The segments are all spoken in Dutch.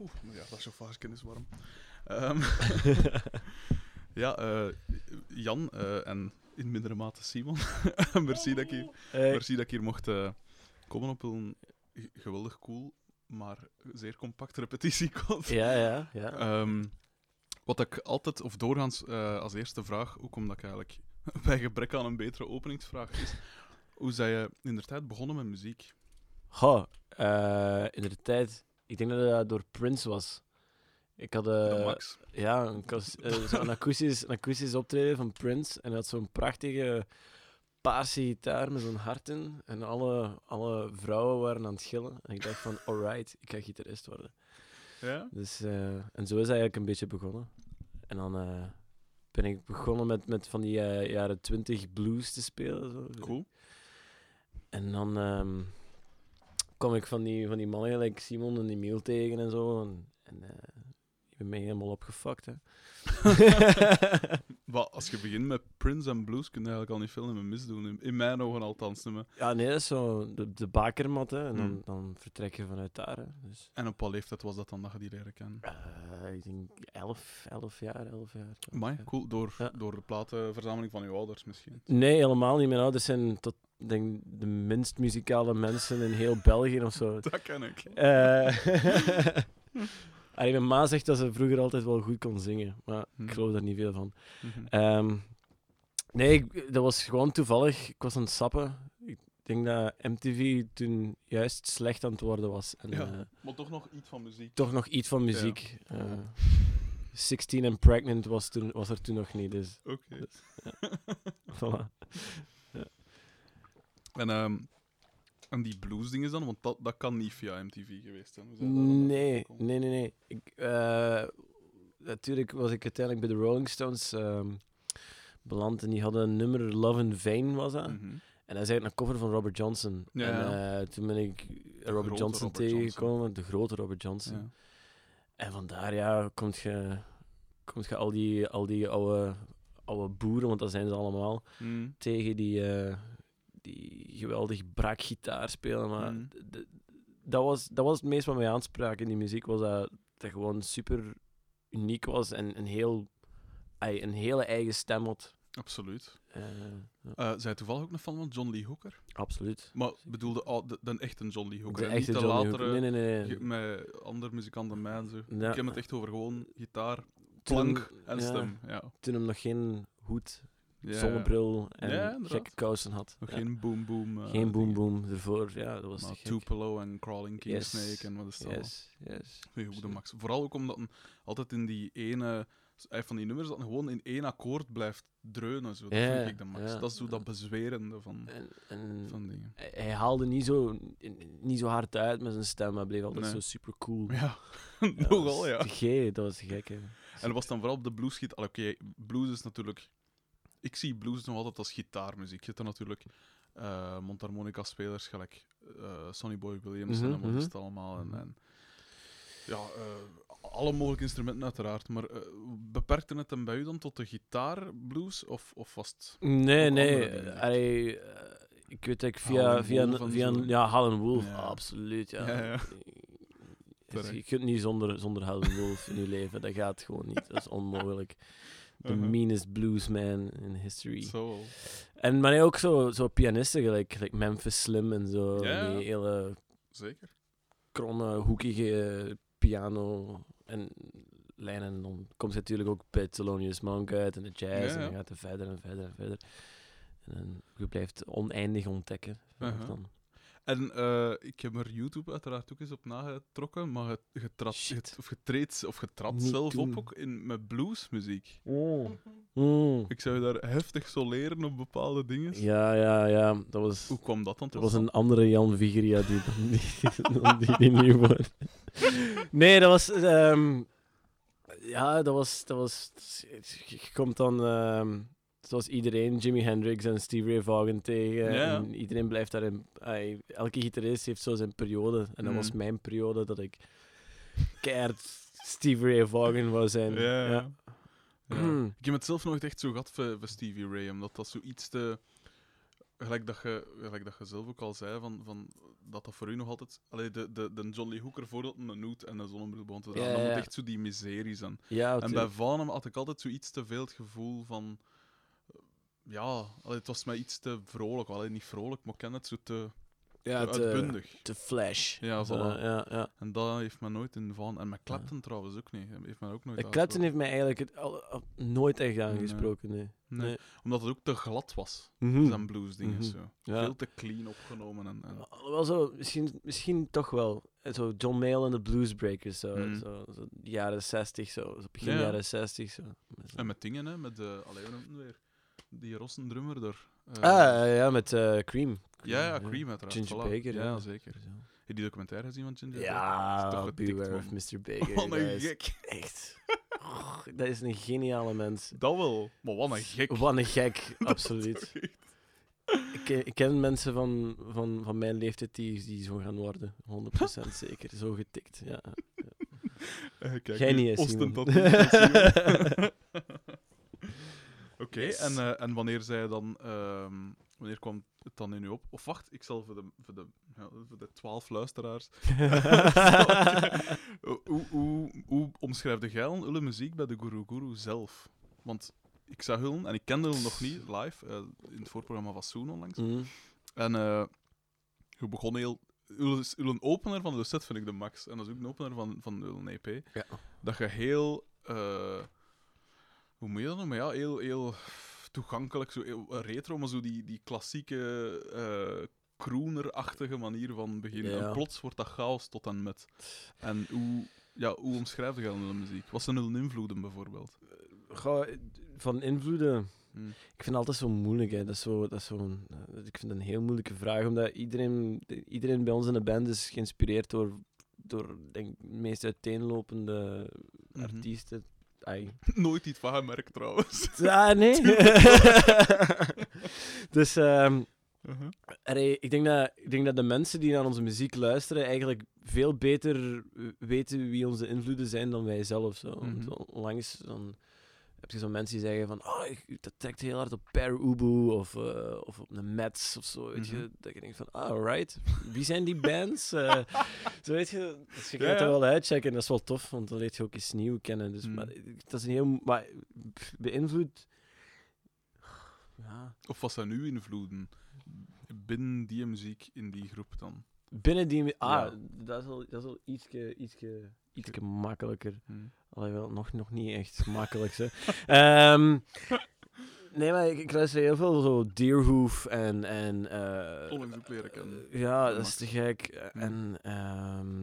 Oeh, maar ja, dat is zo kennis warm. Ehm, ja, eh, Jan eh, en in mindere mate Simon. merci, dat ik hier, merci dat ik hier mocht eh, komen op een geweldig cool, maar zeer compact repetitiekot. Ja, ja, ja. Ehm, wat ik altijd, of doorgaans als eerste vraag, ook omdat ik eigenlijk bij gebrek aan een betere openingsvraag is, hoe zij je in de tijd begonnen met muziek? Goh, in de tijd, ik denk dat dat door Prince was. Ik had eh, ja, een, akoestisch, een akoestisch optreden van Prince. En hij had zo'n prachtige paarse gitaar met zo'n hart in. En alle, alle vrouwen waren aan het gillen. En ik dacht van, alright, ik ga gitarist worden. Ja? Dus, eh, en zo is hij eigenlijk een beetje begonnen. En dan ben ik begonnen met, met van die jaren twintig blues te spelen. Zo. Cool. En dan ehm, kwam ik van die, van die mannen gelijk Simon en Emiel tegen en zo. En eh, mij helemaal opgefokt, hè. Maar als je begint met Prince en Blues, kun je eigenlijk al niet veel meer misdoen. In, in mijn ogen althans. niet meer. ja, nee, dat is zo de, de bakermat, hè. En dan, Hmm. dan vertrek je vanuit daar, hè. Dus, En op wat leeftijd was dat dan dat je die leren kennen? eh, ik denk elf, elf jaar, elf jaar. Amai, Ja. cool. Door, Ja. door de platenverzameling van je ouders misschien. Nee, helemaal niet. Mijn ouders zijn tot, denk, de minst muzikale mensen in heel België of zo. Dat ken ik. Eh Allee, mijn ma zegt dat ze vroeger altijd wel goed kon zingen, maar Hmm. ik geloof daar niet veel van. Mhm. Ehm, nee, ik- dat was gewoon toevallig. Ik was aan het sappen. Ik denk dat MTV toen juist slecht aan het worden was. En Ja. eh, Maar toch nog iets van muziek. toch nog iets van muziek. Eh 16 and Pregnant was, toen, was er toen nog niet, dus Oké. voilà. En, ehm, en die bluesdingen dan? Want dat, dat kan niet via MTV geweest zijn. Nee, nee, nee, nee. Ik, eh, natuurlijk was ik uiteindelijk bij de Rolling Stones ehm, beland en die hadden een nummer Love in Vain was dat. Mhm. En dat is eigenlijk een cover van Robert Johnson. Ja, en eh, toen ben ik Robert Johnson Robert tegengekomen, de grote Robert Johnson. Ja. En vandaar ja, komt je, komt je al die, al die oude, oude boeren, want dat zijn ze allemaal, Mhm. tegen die, eh, die geweldig brak gitaar spelen. Maar d- dat, was, dat was het meest wat mij aansprak in die muziek, was dat dat gewoon super uniek was en een, heel, een hele eigen stem had. Absoluut. Eh, ja, Eh zij toevallig ook een fan van John Lee Hooker? absoluut. Maar bedoelde al de, de echte John Lee Hooker. De echte niet de latere. Nee, nee, nee. met andere muzikanten mij en zo. Ja. Ik heb het echt over gewoon gitaar, klank en ja, stem. Ja. Toen hem nog geen hoed, Ja. zonnebril en Ja, gekke kousen had. Ja. geen boom boom. eh, Geen boom boom ervoor. Ja, dat was Maar. Tupelo en Crawling King Yes. Snake en wat is dat? al? Yes, yes. De max. Vooral ook omdat een altijd in die ene eh, van die nummers dat gewoon in één akkoord blijft dreunen. Zo. Dat Ja, vind ik de max. ja. Dat is zo dat bezwerende van, En, en van dingen. hij, haalde niet zo, niet zo hard uit met zijn stem, maar bleef altijd Nee. zo super cool. Ja, nogal ja. gek, dat was gek, hè. En dat was dan vooral op de. Al, Oké, blues is natuurlijk... Ik zie blues nog altijd als gitaarmuziek. Je hebt dan natuurlijk eh mondharmonica-spelers, gelijk eh Sonny Boy Williams Mhm, en wat is mhm. het allemaal. En, en, ja, eh, alle mogelijke instrumenten uiteraard. Maar beperkte het hem bij u dan tot de gitaar-blues? Of, of was het... Nee, nee. allee, ik weet dat ik via... Via, via ja, Howlin' Wolf, Ja. absoluut, ja. Ja. Dus je kunt niet zonder, zonder Howlin' Wolf in je leven, dat gaat gewoon niet. Dat is onmogelijk. The Uh-huh. meanest bluesman in history. Zo. En maar ook zo, zo pianisten, gelijk, gelijk Memphis Slim en zo. Ja. Die hele Zeker. kromme, hoekige piano en lijnen. En dan komt je natuurlijk ook bij Thelonious Monk uit en de jazz. Ja, En dan gaat het verder en verder en verder. En dan, je blijft oneindig ontdekken. Uh-huh. dan. En eh, ik heb er YouTube uiteraard ook eens op nagetrokken, maar je, Shit. of je treedt, of Niet zelf doen. op ook in, met bluesmuziek. Mm. Ik zou je daar heftig soleren op bepaalde dingen. Ja, ja, ja. Dat was, Hoe kwam dat dan dat was een andere Jan Vigeria die dan die, dan die, die nu wordt. Nee, dat was... ehm, ja, dat was... Dat was je komt dan... ehm, zoals iedereen, Jimi Hendrix en Stevie Ray Vaughan tegen. Ja. En iedereen blijft daarin... ai, elke gitarist heeft zo zijn periode. En dat was Mm. mijn periode dat ik keihard Stevie Ray Vaughan wou zijn. Ja, ja. ja. Ja. Ik heb het zelf nooit echt zo gehad voor, voor Stevie Ray, omdat dat zoiets te... gelijk dat je, gelijk dat je zelf ook al zei, van, van, dat dat voor u nog altijd... Allee, de, de, de John Lee Hooker voordat een noot en een zonnebril begon te dragen, dat moet echt zo die miserie zijn. En bij Vanhem had ik altijd zoiets te veel het gevoel van... Ja, allee, het was mij iets te vrolijk. Allee, niet vrolijk, maar ik ken het zo te, ja, te te, uitbundig. te flash. Ja, Zo, voilà. ja, ja. En dat heeft me nooit in Van... En met Clapton trouwens ook niet. Heeft me ook nooit De Clapton heeft mij eigenlijk het al, al- nooit echt aangesproken. Nee. Nee, Nee. Omdat het ook te glad was, Mhm. zijn bluesdingen. Mhm. zo. Ja. Veel te clean opgenomen. En, en... Wel zo, misschien, misschien toch wel. Eh, Zo John Mayall en de Bluesbreakers, zo, Mhm. zo, zo jaren 60, zo, zo begin Ja. jaren 60. Zo. En met dingen, hè, met de. Allee, weer? Die Rossen drummer daar. Eh, ah, ja, met eh, Cream. ja, ja, Cream uiteraard. Ginger voilà. Baker, Ja, ja. zeker. Heb je die documentaire gezien van Ginger Baker? Ja, toch getikt, Beware man. of Mr. Baker. Wat een is gek. echt... Oh, dat is een geniale mens. Dat wel. Maar wat een gek. Wat een gek, absoluut. Ik ken, ik ken mensen van, van, van mijn leeftijd die, die zo gaan worden. 100% zeker. Zo getikt. Ja. Eh, kijk, Jij niet, Oké, Yes. en, eh, en wanneer zij dan... ehm, wanneer kwam het dan in u op? Of wacht, ik zal voor de, voor de, ja, voor de twaalf luisteraars... hoe, hoe, hoe, omschrijfde jij dan muziek bij de Guru Guru zelf? Want ik zag hun, en ik kende hun nog niet live, eh, in het voorprogramma van Soon onlangs. Mm. En eh je begon heel... Uw, opener van de set vind ik de max. En dat is ook een opener van, van uw EP. Ja. Dat je heel... hoe moet je dat noemen? Ja, heel, heel toegankelijk, zo heel retro, maar zo die, die klassieke eh crooner-achtige manier van beginnen. Ja. En plots wordt dat chaos tot en met. En hoe, ja, hoe omschrijf je dan de muziek? Wat zijn hun invloeden bijvoorbeeld? Goh, van invloeden. Hm. Ik vind het altijd zo moeilijk. Hè. Dat is zo, dat is zo een, eh, ik vind het een heel moeilijke vraag, omdat iedereen, iedereen bij ons in de band is geïnspireerd door, door denk, de meest uiteenlopende Mhm. artiesten. Ai. Nooit iets van merk trouwens. Ah, nee. dus ehm, Uh-huh. ik, denk dat, ik denk dat de mensen die naar onze muziek luisteren eigenlijk veel beter weten wie onze invloeden zijn dan wij zelf. Zo. Mhm. onlangs dan heb je zo mensen die zeggen van oh, ik, dat trekt heel hard op Per Ubu of, eh, of op een Mets of zo. Weet Mhm. je, dat je denkt van, ah, alright, wie zijn die bands? Eh, zo weet je, dus je Ja, gaat er wel uitchecken en dat is wel tof, want dan leert je ook iets nieuws kennen. Dus, Mhm. maar, dat is een heel, maar beïnvloed. Ja, Of wat zijn uw invloeden binnen die muziek in die groep dan? binnen die. Ah, Ja. dat is wel, dat is ietske, ietske makkelijker. Hm. Alhoewel, nog, nog niet echt makkelijk. hè. Ehm, nee, maar ik, ik luister heel veel zo Deerhoof en. en eh, Onlangs ook leren kennen. ja, dat is te gek. En. ehm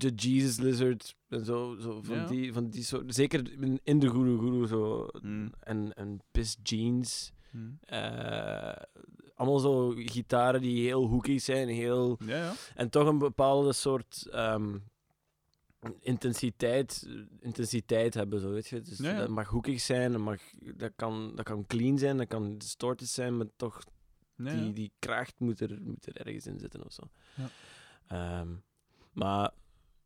de Jesus Lizard en zo, zo van, Ja. die, van die soort. Zeker in- de Guru Guru zo. Hm. En, en Piss Jeans. Eh, allemaal zo gitaren die heel hoekig zijn, heel Ja, ja. en toch een bepaalde soort ehm, intensiteit, intensiteit hebben. Zo, weet je? Dus Ja. Dat mag hoekig zijn, dat, mag, dat, kan, dat kan clean zijn, dat kan distorted zijn, maar toch die, die kracht moet er, moet er ergens in zitten of zo. Ja. Ehm, maar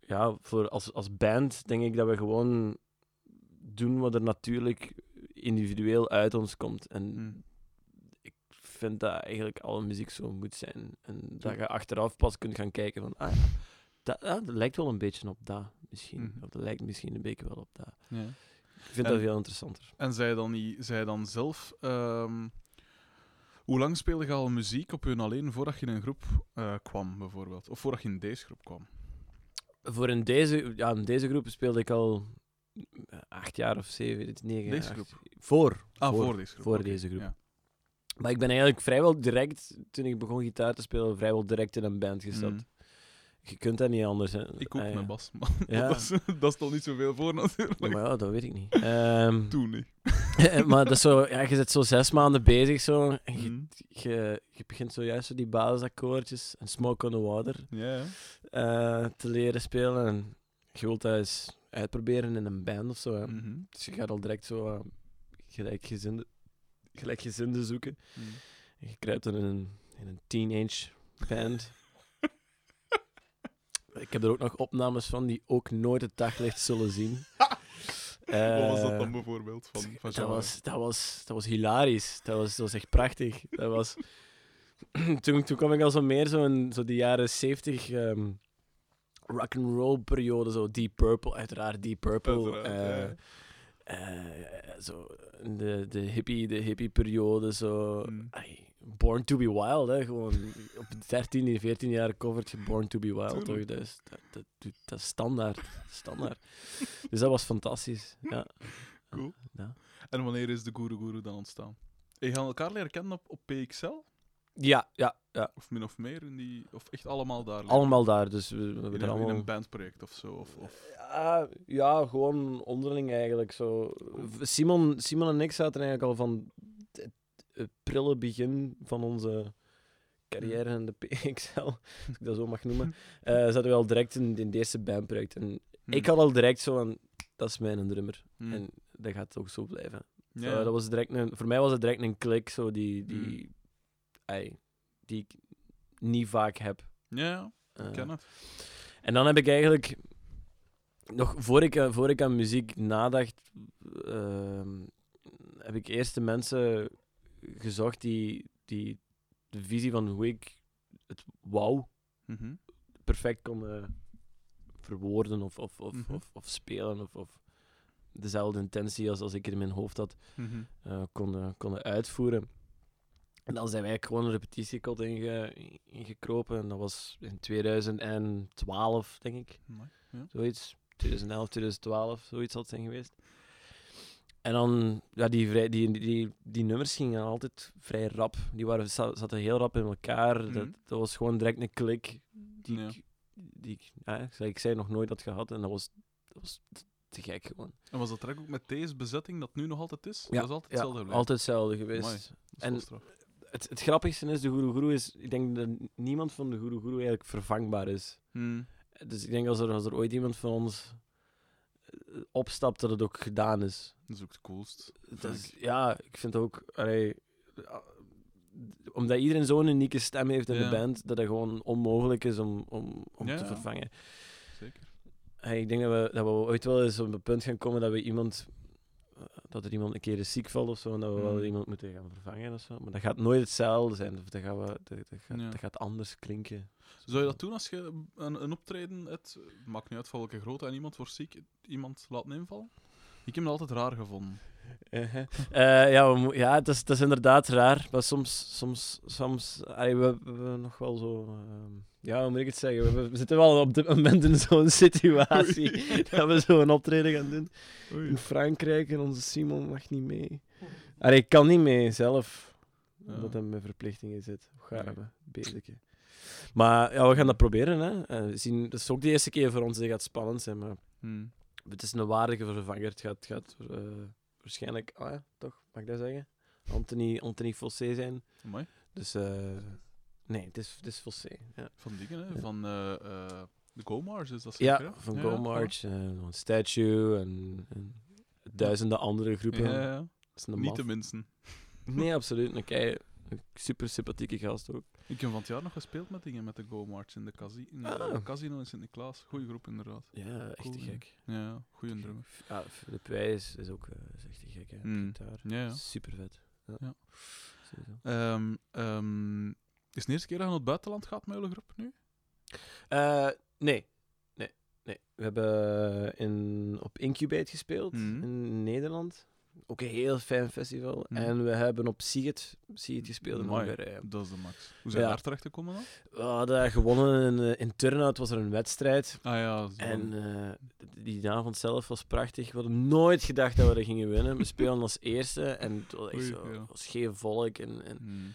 ja, voor als, als band denk ik dat we gewoon doen wat er natuurlijk individueel uit ons komt. En Hm. Vind dat eigenlijk alle muziek zo moet zijn. En dat je achteraf pas kunt gaan kijken van, ah, dat, dat lijkt wel een beetje op dat, misschien. Mhm. Of dat lijkt misschien een beetje wel op dat. Ja. Ik vind En- dat veel interessanter. En zij dan, niet, zij dan zelf... ehm, hoe lang speelde je al muziek op hun alleen voordat je in een groep eh, kwam, bijvoorbeeld? Of voordat je in deze groep kwam? Voor in deze, ja, in deze groep speelde ik al eh, acht jaar of zeven, negen Deze acht- groep? Voor. Ah, voor, voor, deze groep. voor deze groep. Ja. Maar ik ben eigenlijk vrijwel direct, toen ik begon gitaar te spelen, vrijwel direct in een band gestapt. Mhm. Je kunt dat niet anders. Hè. Ik ook Ah, ja. met Bas, Ja. dat, is, dat stelt niet zoveel voor natuurlijk. Ja, maar ja, dat weet ik niet. Ehm, Toen niet. maar dat is zo, ja, je zit zo zes maanden bezig zo, en je, Mhm. je, je begint zojuist zo die basisakkoordjes en Smoke on the Water eh, te leren spelen. En je wilt dat eens uitproberen in een band of zo. Hè. Mhm. Dus je gaat al direct zo uh, gelijkgezinde, gelijkgezinde zoeken. En je kruipt dan in een, in een teenage band. Ik heb er ook nog opnames van die ook nooit het daglicht zullen zien. Wat was dat Eh, dan bijvoorbeeld? Van, van dat, genre? was, dat, was, dat was hilarisch. Dat was, dat was echt prachtig. Dat was... toen, toen kwam ik al zo meer zo in zo die jaren 70 ehm rock and roll periode, zo Deep Purple, uiteraard Deep Purple. Uiteraard, eh, eh, zo de, de hippie, de hippie periode, zo. Mm. Born to be wild, hè? Gewoon op 13, 14 jaar covert je Born to be wild, toch? Dat is, dat, dat, dat, dat is standaard. standaard. dus dat was fantastisch. Ja. Cool. Ja. En wanneer is de Guru Guru dan ontstaan? Je gaan elkaar leren kennen op, op PXL? Ja, ja, ja. Of min of meer? In die, of echt allemaal daar? Allemaal daar, dus we, we in, een, allemaal... in een bandproject of zo? Of, of... Ja, ja, gewoon onderling eigenlijk. Zo. Simon, Simon en ik zaten eigenlijk al van het, het prille begin van onze carrière in de PXL, als ik dat zo mag noemen, eh, zaten we al direct in, in eerste bandproject. En Hm. ik had al direct zo van, dat is mijn drummer. Hm. En dat gaat ook zo blijven. ja. Zo, dat was direct een, voor mij was het direct een klik zo die, die, die ik niet vaak heb. ja, ik Eh, ken het. en dan heb ik eigenlijk, nog voor ik, eh, voor ik aan muziek nadacht, ehm, heb ik eerst de mensen gezocht die, die de visie van hoe ik het wou Mhm. perfect konden verwoorden of, of, of, Mhm. of, of spelen of, of dezelfde intentie als, als ik het in mijn hoofd had eh, konden, konden uitvoeren. En dan zijn wij gewoon een repetitiekot inge, ingekropen. En dat was in 2012, denk ik. Ja. Zoiets. 2011, 2012, zoiets had zijn geweest. En dan, ja, die, vrij, die, die, die nummers gingen altijd vrij rap. Die waren, za- zaten heel rap in elkaar. Dat, Mhm. dat was gewoon direct een klik die, Ja. ik, die ik, ja, ik, zei, nog nooit had gehad. En dat was, dat was te- gek gewoon. En was dat track ook met deze bezetting dat nu nog altijd is? Ja, Dat is altijd hetzelfde gebleven? altijd hetzelfde geweest. Amai. En-. Het, het grappigste is, de Guru Guru is, ik denk dat niemand van de Guru Guru eigenlijk vervangbaar is. Hm. Dus ik denk als er, als er ooit iemand van ons eh, opstapt, dat het ook gedaan is. Dat is ook het coolst. Dat is- ja, ik vind ook, allee, ah, omdat iedereen zo'n unieke stem heeft in Ja. de band, dat het gewoon onmogelijk is om, om, om Ja, te ja. vervangen. Zeker. Hey, ik denk dat we, dat we ooit wel eens op het punt gaan komen dat we iemand eh, dat er iemand een keer is ziek valt of zo, en dat we wel Mm. iemand moeten gaan vervangen of zo. Maar dat gaat nooit hetzelfde zijn. Of dat, gaan we, dat, dat, gaat, Ja. dat gaat anders klinken. Zou je dat doen als je een, een optreden hebt? Maakt niet uit van welke grootte en iemand wordt ziek, iemand laten invallen? Ik heb het altijd raar gevonden. Eh, ja, we ja dat, is, dat is inderdaad raar. Maar soms, soms, soms allee, we, hebben nog wel zo. ehm, ja, hoe moet ik het zeggen? We, zitten wel op dit moment in zo'n situatie Oei. dat we zo'n optreden gaan doen in. Frankrijk en onze Simon mag niet mee. Allee, ik kan niet mee zelf, omdat hij met verplichtingen zit. Gaar bezigje. Maar ja, we gaan dat proberen. Hè. Eh, we zien, dat is ook de eerste keer voor ons. Het gaat spannend zijn, maar Hm. het is een waardige vervanger. Het gaat, gaat eh, waarschijnlijk, ah, ja, toch, mag ik dat zeggen? Anthony, Anthony Fossé zijn. Amai. Dus eh, nee, het is, het is Fossé. Ja, Van dingen, hè? Ja. Van eh, eh, de Go-Mars is dat ja zeker? hè? van Ja, Go ja, March, eh, Statue en, en duizenden andere groepen. Ja, ja, ja. Dat is Niet maf. te minsten. Nee, absoluut. Een, kei, een super sympathieke gast ook. Ik heb van het jaar nog gespeeld met dingen met de Go-March in de, casi in de Ah. casino in Sint-Niklaas. Goeie groep, inderdaad. Ja, echt te gek. Ja, goeie drummer. Ja, de prijs is ook eh, is echt te gek. Hè. Mm. gitaar. Ja, ja. Super vet. Ja. Ja. Ehm, ehm, is het de eerste keer dat je naar het buitenland gaat met groep nu? Eh, nee. nee. Nee. We hebben in, op Incubate gespeeld Mhm. in Nederland. Ook een heel fijn festival. Mhm. En we hebben op Siget, Siget gespeeld in. Hongarije. Dat is de max. Hoe zijn Ja. daar terecht gekomen dan? We hadden gewonnen in, eh, in Turnhout, was er een wedstrijd. Ah ja, En eh, die avond zelf was prachtig. We hadden nooit gedacht dat we dat gingen winnen. We speelden als eerste en het was, echt zo, ja. was geen volk. En, en Hmm.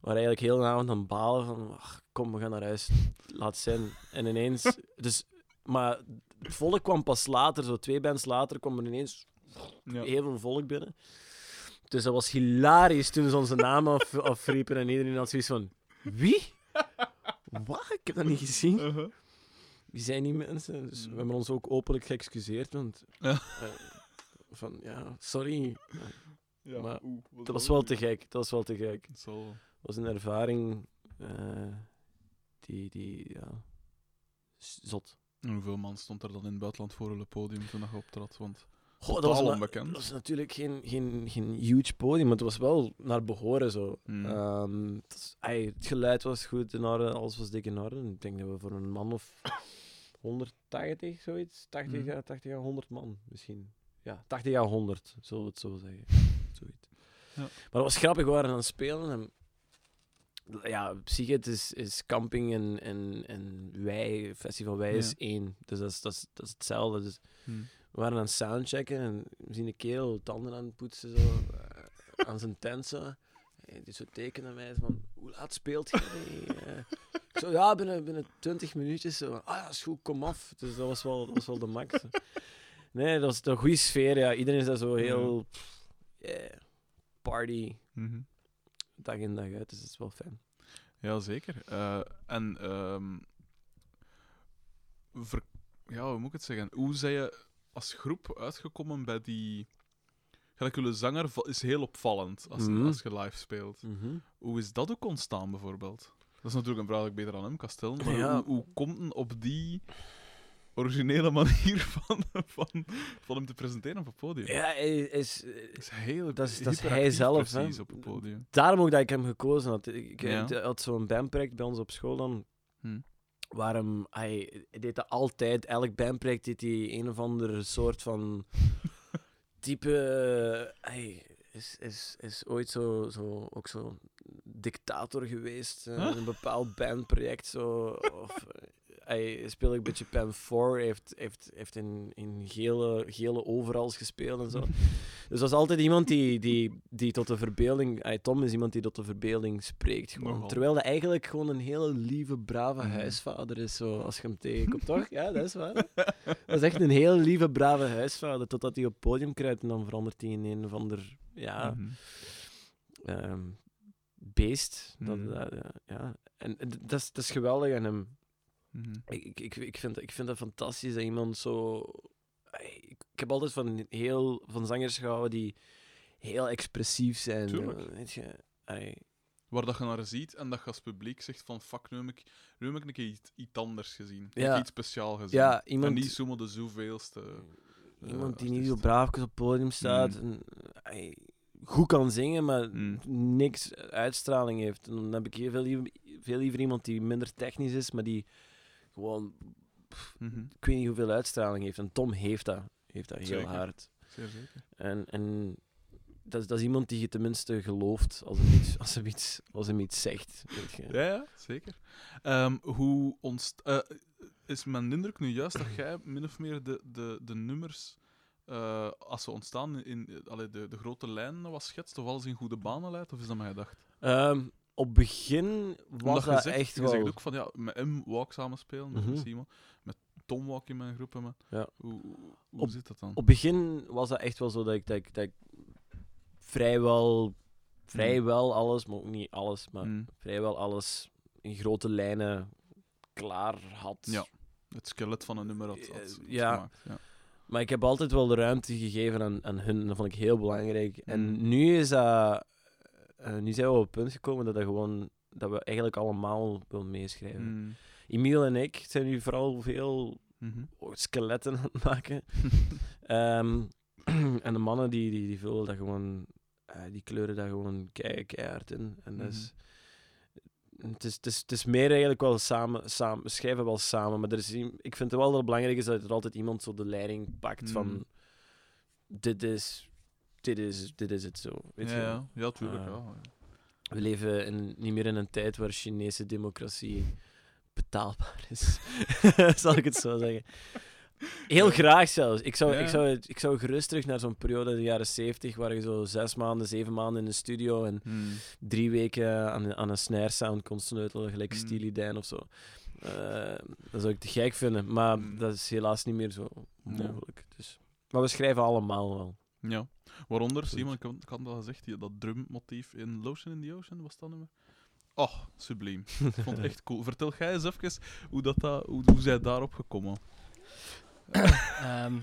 we waren eigenlijk heel de avond aan balen van, ach, kom, we gaan naar huis, laat zijn. En ineens, dus, maar het volk kwam pas later, zo twee bands later, kwam er ineens Ja. heel veel volk binnen. Dus dat was hilarisch toen ze onze namen af, afriepen en iedereen had zoiets van, wie? Wat? Ik heb dat niet gezien. Uh-huh. Wie zijn die mensen? Dus we hebben ons ook openlijk geëxcuseerd, want... Ja. eh, van, ja, sorry. Ja, Maar Dat was wel te gek. Dat was wel te gek. Zal. Dat was een ervaring eh, die, die, ja... Zot. En hoeveel man stond er dan in het buitenland voor het podium toen je optrad? Want Goh, dat, was, onbekend. dat was natuurlijk geen, geen, geen huge podium, maar het was wel naar behoren zo. Hmm. Ehm, het, was- het geluid was goed in orde, alles was dik in orde. Ik denk dat we voor een man of 180, zoiets, 80, Hmm. à 80 à 100 man misschien. Ja, 80 à 100, zullen we het zo zeggen. Zoiets. Ja. Maar dat was grappig, we waren aan het spelen en ja, Psychet is, is camping en, en, en wij, Festival Wij is Ja. één. Dus dat is, dat is, dat is hetzelfde. Dus Hmm. We waren aan het soundchecken en we zien een kerel tanden aan het poetsen zo, eh, aan zijn tent zo. En die zo tekenen mij van, hoe laat speelt je? Eh, ik zo, ja, binnen, binnen 20 minuutjes. Zo. Ah ja, is goed, kom af. Dus dat was wel, dat was wel de max. Nee, dat was een goede sfeer. Ja. Iedereen is daar zo heel pff, yeah, party, Mhm. dag in dag uit. Dus dat is wel fijn. Ja, zeker. Eh, en ehm, ja, hoe moet ik het zeggen? Hoe zijn je als groep uitgekomen bij die. Gelijk, jullie zanger is heel opvallend als, Mhm. als je live speelt. Hoe is dat ook ontstaan, bijvoorbeeld? Dat is natuurlijk een vraag die ik beter aan hem kan stellen. Maar Ja. hoe, hoe komt het op die originele manier van, van, van hem te presenteren op het podium? Ja, hij is, Dat is heel Dat is- dat is hij zelf, hè. precies op het podium. daarom ook dat ik hem gekozen had. Ik, Ja. ik had zo'n bandproject bij ons op school dan. Hm. Waar hem, hij, deed dat altijd. Elk bandproject deed hij een of ander soort van type. eh, Hij is, is, is ooit zo, zo, ook zo dictator geweest eh, Huh? een bepaald bandproject. Zo, of, eh, hij speelde een beetje Pen 4, heeft, heeft, heeft in, in gele, gele overals gespeeld en zo. Dus dat is altijd iemand die, die, die tot de verbeelding... Ay, Tom is iemand die tot de verbeelding spreekt. Gewoon. Terwijl hij eigenlijk gewoon een hele lieve, brave Mhm. huisvader is, zo, als je hem tegenkomt. Toch? Ja, dat is waar. Dat is echt een hele lieve, brave huisvader. Totdat hij op het podium kruipt en dan verandert hij in een of ander... Ja, Mhm. ehm, beest. Dat, Mhm. dat, ja, en dat is, dat is geweldig aan hem. Mhm. Ik, ik, ik, ik, vind, ik vind dat fantastisch dat iemand zo. Ik, ik heb altijd van, heel, van zangers gehouden die heel expressief zijn. Tuurlijk. eh, Weet je, Waar dat je naar ziet en dat je als publiek zegt van fuck, nu heb ik, nu heb ik een keer iets, iets anders gezien. Ja. heb iets speciaal gezien. ja, En iemand, niet zomaar de zoveelste. eh, iemand die niet zo braafjes op het podium staat. Mm. En, goed kan zingen, maar Mm. niks uitstraling heeft. En dan heb ik heel veel liever, veel liever iemand die minder technisch is, maar die gewoon. Mhm. Ik weet niet hoeveel uitstraling heeft. En Tom heeft dat. Heeft dat heel Zeker. hard. Zeer zeker. En, en dat, is, dat is iemand die je tenminste gelooft als hem iets, als hem iets, als hem iets zegt. Weet je. Ja, ja zeker. Ehm, hoe ontst eh, is mijn indruk nu juist dat jij min of meer de, de, de nummers, eh, als ze ontstaan, in, in allee, de, de grote lijnen was schetst, of alles in goede banen leidt, of is dat mijn gedacht? Ehm, op begin was je dat zegt, echt je wel... zegt ook van ja, met hem wou ik samen spelen, met Mhm. Simon, met Tom wou ik in mijn groep hebben. Ja. Hoe, hoe Op- zit dat dan? Op begin was dat echt wel zo dat ik, dat ik, dat ik vrijwel, vrijwel alles, maar ook niet alles, maar Mm. vrijwel alles in grote lijnen klaar had. Ja. Het skelet van een nummer had, had, Eh, ja. gemaakt. Ja. Maar ik heb altijd wel de ruimte gegeven aan, aan hun. Dat vond ik heel belangrijk. En Mm. nu is dat... eh, nu zijn we op het punt gekomen dat, dat, gewoon, dat we eigenlijk allemaal willen meeschrijven. Mm. Emiel en ik zijn nu vooral veel Mhm. skeletten aan het maken. Ehm, en de mannen die, die, die vullen dat gewoon... eh, die kleuren daar gewoon kei, keihard in. En dat is... Het is, het, is, het is meer eigenlijk wel samen, samen, we schrijven wel samen, maar er is, ik vind het wel dat het belangrijk is dat er altijd iemand zo de leiding pakt van Mm. dit is, dit is, dit is het zo. Weet ja, je? ja, ja, tuurlijk. Ah. ja. We leven in, niet meer in een tijd waar Chinese democratie betaalbaar is. Zal ik het zo zeggen. Heel graag zelfs. Ik zou, Ja. ik, zou, ik zou gerust terug naar zo'n periode in de jaren 70 waar je zo zes maanden, zeven maanden in de studio en Mm. drie weken aan, aan een snare sound kon sleutelen, gelijk Mm. Steely Dan of zo. Eh, dat zou ik te gek vinden, maar Mm. dat is helaas niet meer zo Ja. mogelijk. Dus. Maar we schrijven allemaal wel. Ja. Waaronder. Simon, ik had, ik had dat gezegd, die, dat drummotief in Lotion in the Ocean, was dat nummer? Oh, subliem. Ik vond het echt cool. Vertel jij eens even hoe, dat, dat, hoe, hoe zij daarop gekomen. Ehm,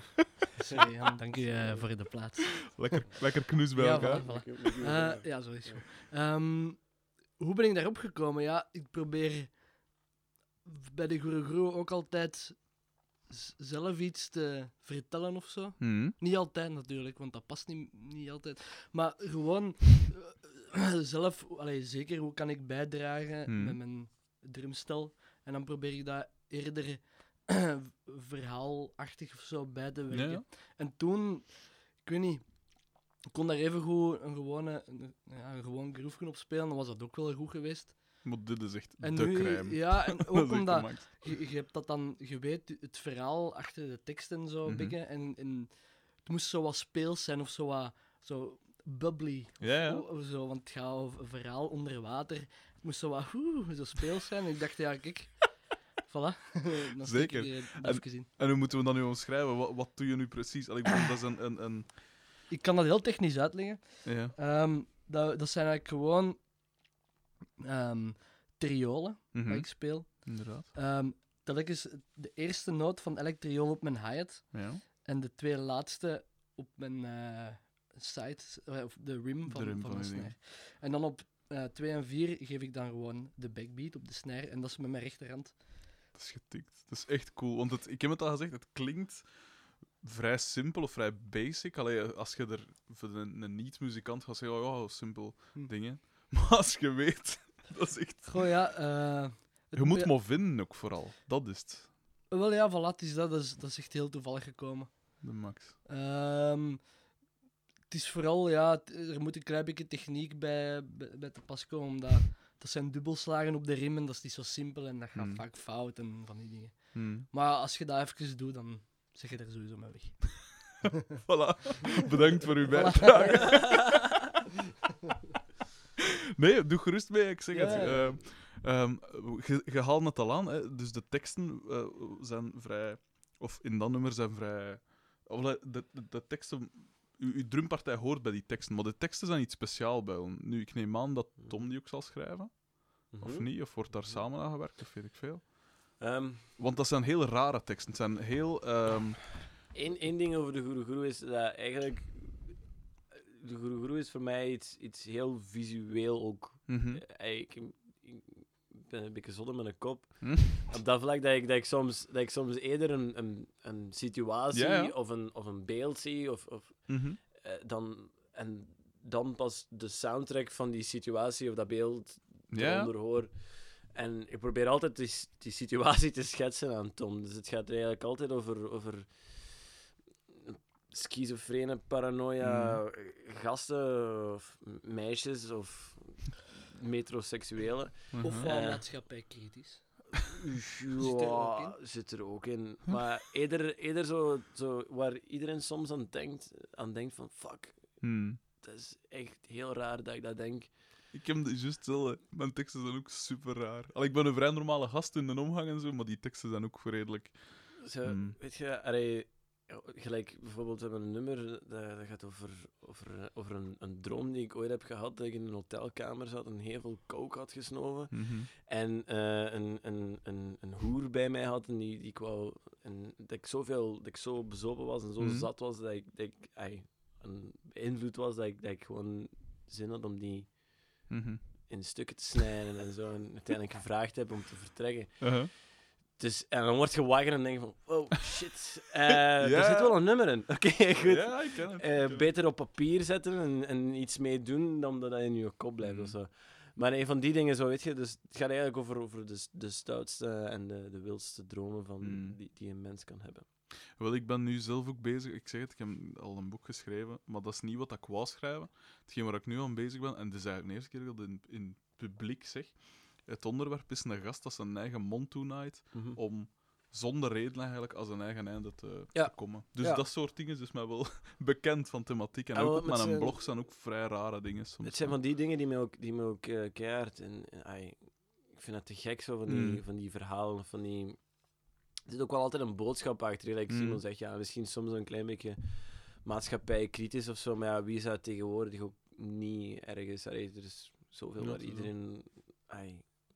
sorry, Jan, dank u eh, voor de plaats. Lekker, lekker knus bij Ja, elkaar. voilà, voilà. Eh, ja, zo is het. Ehm, hoe ben ik daarop gekomen? Ja, ik probeer bij de Guru Guru ook altijd zelf iets te vertellen of zo. Mhm. Niet altijd natuurlijk, want dat past niet, niet altijd. Maar gewoon eh, zelf, allee, zeker hoe kan ik bijdragen Hmm. met mijn drumstel. En dan probeer ik dat eerder verhaalachtig of zo bij te werken. Ja. En toen, ik weet niet, ik kon daar even goed een, gewone, een, ja, een gewoon groefje op spelen, dan was dat ook wel goed geweest. Maar dit is echt En de nu, crème. ja, en ook omdat je, je hebt dat dan, je weet het verhaal achter de tekst en zo, beetje, en, en het moest zo wat speels zijn of zo wat, zo bubbly of, Ja, ja. of zo, want het gaat over een verhaal onder water. Het moest zo wat, oeh, zo speels zijn. ik dacht, ja, kijk, voilà. dan Zeker. er En- in. En hoe moeten we dat nu omschrijven? Wat, wat doe je nu precies? Allee, dat is een... een, een Ik kan dat heel technisch uitleggen. ja. Ehm, dat, dat zijn eigenlijk gewoon ehm triolen dat ik speel. Inderdaad. Ehm telkens de eerste noot van elk triool op mijn hi-hat Ja. en de twee laatste op mijn eh side, eh, of de rim van, rim van van mijn snare. En dan op 2 en 4 geef ik dan gewoon de backbeat op de snare en dat is met mijn rechterhand. Dat is getikt. Dat is echt cool. Want het, ik heb het al gezegd, het klinkt vrij simpel of vrij basic. Allee, als je er voor een, een niet-muzikant gaat zeggen, oh ja, simpel Hm. dingen. Maar als je weet, dat is echt... Goh ja, eh, het Je moet ja, maar vinden ook vooral. Dat is het. Wel ja, voilà, het is dat, dat is, dat is echt heel toevallig gekomen. De max. Ehm, het is vooral, ja, er moet een klein beetje techniek bij, bij, bij te pas komen, omdat dat zijn dubbelslagen op de rim en dat is niet zo simpel en dat gaat Hmm. vaak fout en van die dingen. Hm. Maar als je dat even doet, dan zeg je er sowieso mee weg. Voilà. Bedankt voor uw bijdrage. Nee, doe gerust mee, ik zeg het. je, haalt het al aan, hè. dus de teksten eh, zijn vrij... Of in dat nummer zijn vrij... of De, de, de teksten... Uw, drumpartij hoort bij die teksten, maar de teksten zijn iets speciaal bij hem. Nu, ik neem aan dat Tom die ook zal schrijven, of Mhm. niet? Of wordt daar samen aan gewerkt, of weet ik veel. Ehm, Want dat zijn heel rare teksten. Het zijn heel... ehm, Eén één ding over de Guru Guru is dat eigenlijk. De Guru is voor mij iets, iets heel visueel ook. mhm. Eh, Ik, ik ben een beetje zonder met een kop. Hm? Op dat vlak dat ik, dat ik, soms, dat ik soms eerder een, een, een situatie. Of, een, of een beeld zie. Of, of, Mhm. eh, dan, en dan pas de soundtrack van die situatie of dat beeld eronder hoor. En ik probeer altijd die, die situatie te schetsen aan Tom. Dus het gaat er eigenlijk altijd over, over schizofrene, paranoia, gasten of meisjes of metroseksuelen. Of Mhm. wel Eh. maatschappijkritisch. Ja, er ook zit er ook in. Maar eerder, eerder zo, zo waar iedereen soms aan denkt, aan denkt van fuck, Hm. dat is echt heel raar dat ik dat denk. Ik heb het juist hetzelfde. Mijn teksten zijn ook super raar. Allee, ik ben een vrij normale gast in de omgang en zo, maar die teksten zijn ook redelijk. Zo, Hmm. Weet je, allee, gelijk bijvoorbeeld, we hebben een nummer dat, dat gaat over, over, over een, een droom die ik ooit heb gehad, dat ik in een hotelkamer zat en heel veel coke had gesnoven. Mhm. En eh, een, een, een, een hoer bij mij had en die, die ik wou... En dat ik zoveel, dat ik zo bezopen was en zo Mhm. zat was, dat ik, dat ik ai, een beïnvloed was, dat ik, dat ik gewoon zin had om die Mhm. in stukken te snijden en zo. En uiteindelijk gevraagd heb om te vertrekken. Uh-huh. Dus, en dan word je wakker en denk je van, oh shit, Ja. er zit wel een nummer in. Oké, goed. Ja, ik ken het. ik Eh, beter op papier zetten en, en iets mee doen dan dat dat in je kop blijft Mhm. of zo. Maar een van die dingen, zo weet je, dus het gaat eigenlijk over, over de, de stoutste en de, de wildste dromen van, Mhm. die, die een mens kan hebben. Wel, ik ben nu zelf ook bezig. Ik zeg het, ik heb al een boek geschreven, maar dat is niet wat ik wou schrijven. Hetgeen waar ik nu aan bezig ben, en het is eigenlijk de eerste keer dat ik dat in, in publiek zeg. Het onderwerp is een gast dat zijn eigen mond toenaait om zonder reden eigenlijk als een eigen einde te, Ja. te komen. Dus Ja. dat soort dingen is dus mij wel bekend van thematiek. En ook op met mijn zijn- blog zijn ook vrij rare dingen soms. Het zijn van die dingen die me ook, die me ook keihard... En, ik vind het te gek, zo, van die, Mm. van die verhalen, van die... Er zit ook wel altijd een boodschap achter. Like Mm. Simon zegt, ja, misschien soms een klein beetje maatschappij kritisch of zo, maar ja, wie zou tegenwoordig ook niet ergens... Allee, er is zoveel waar iedereen...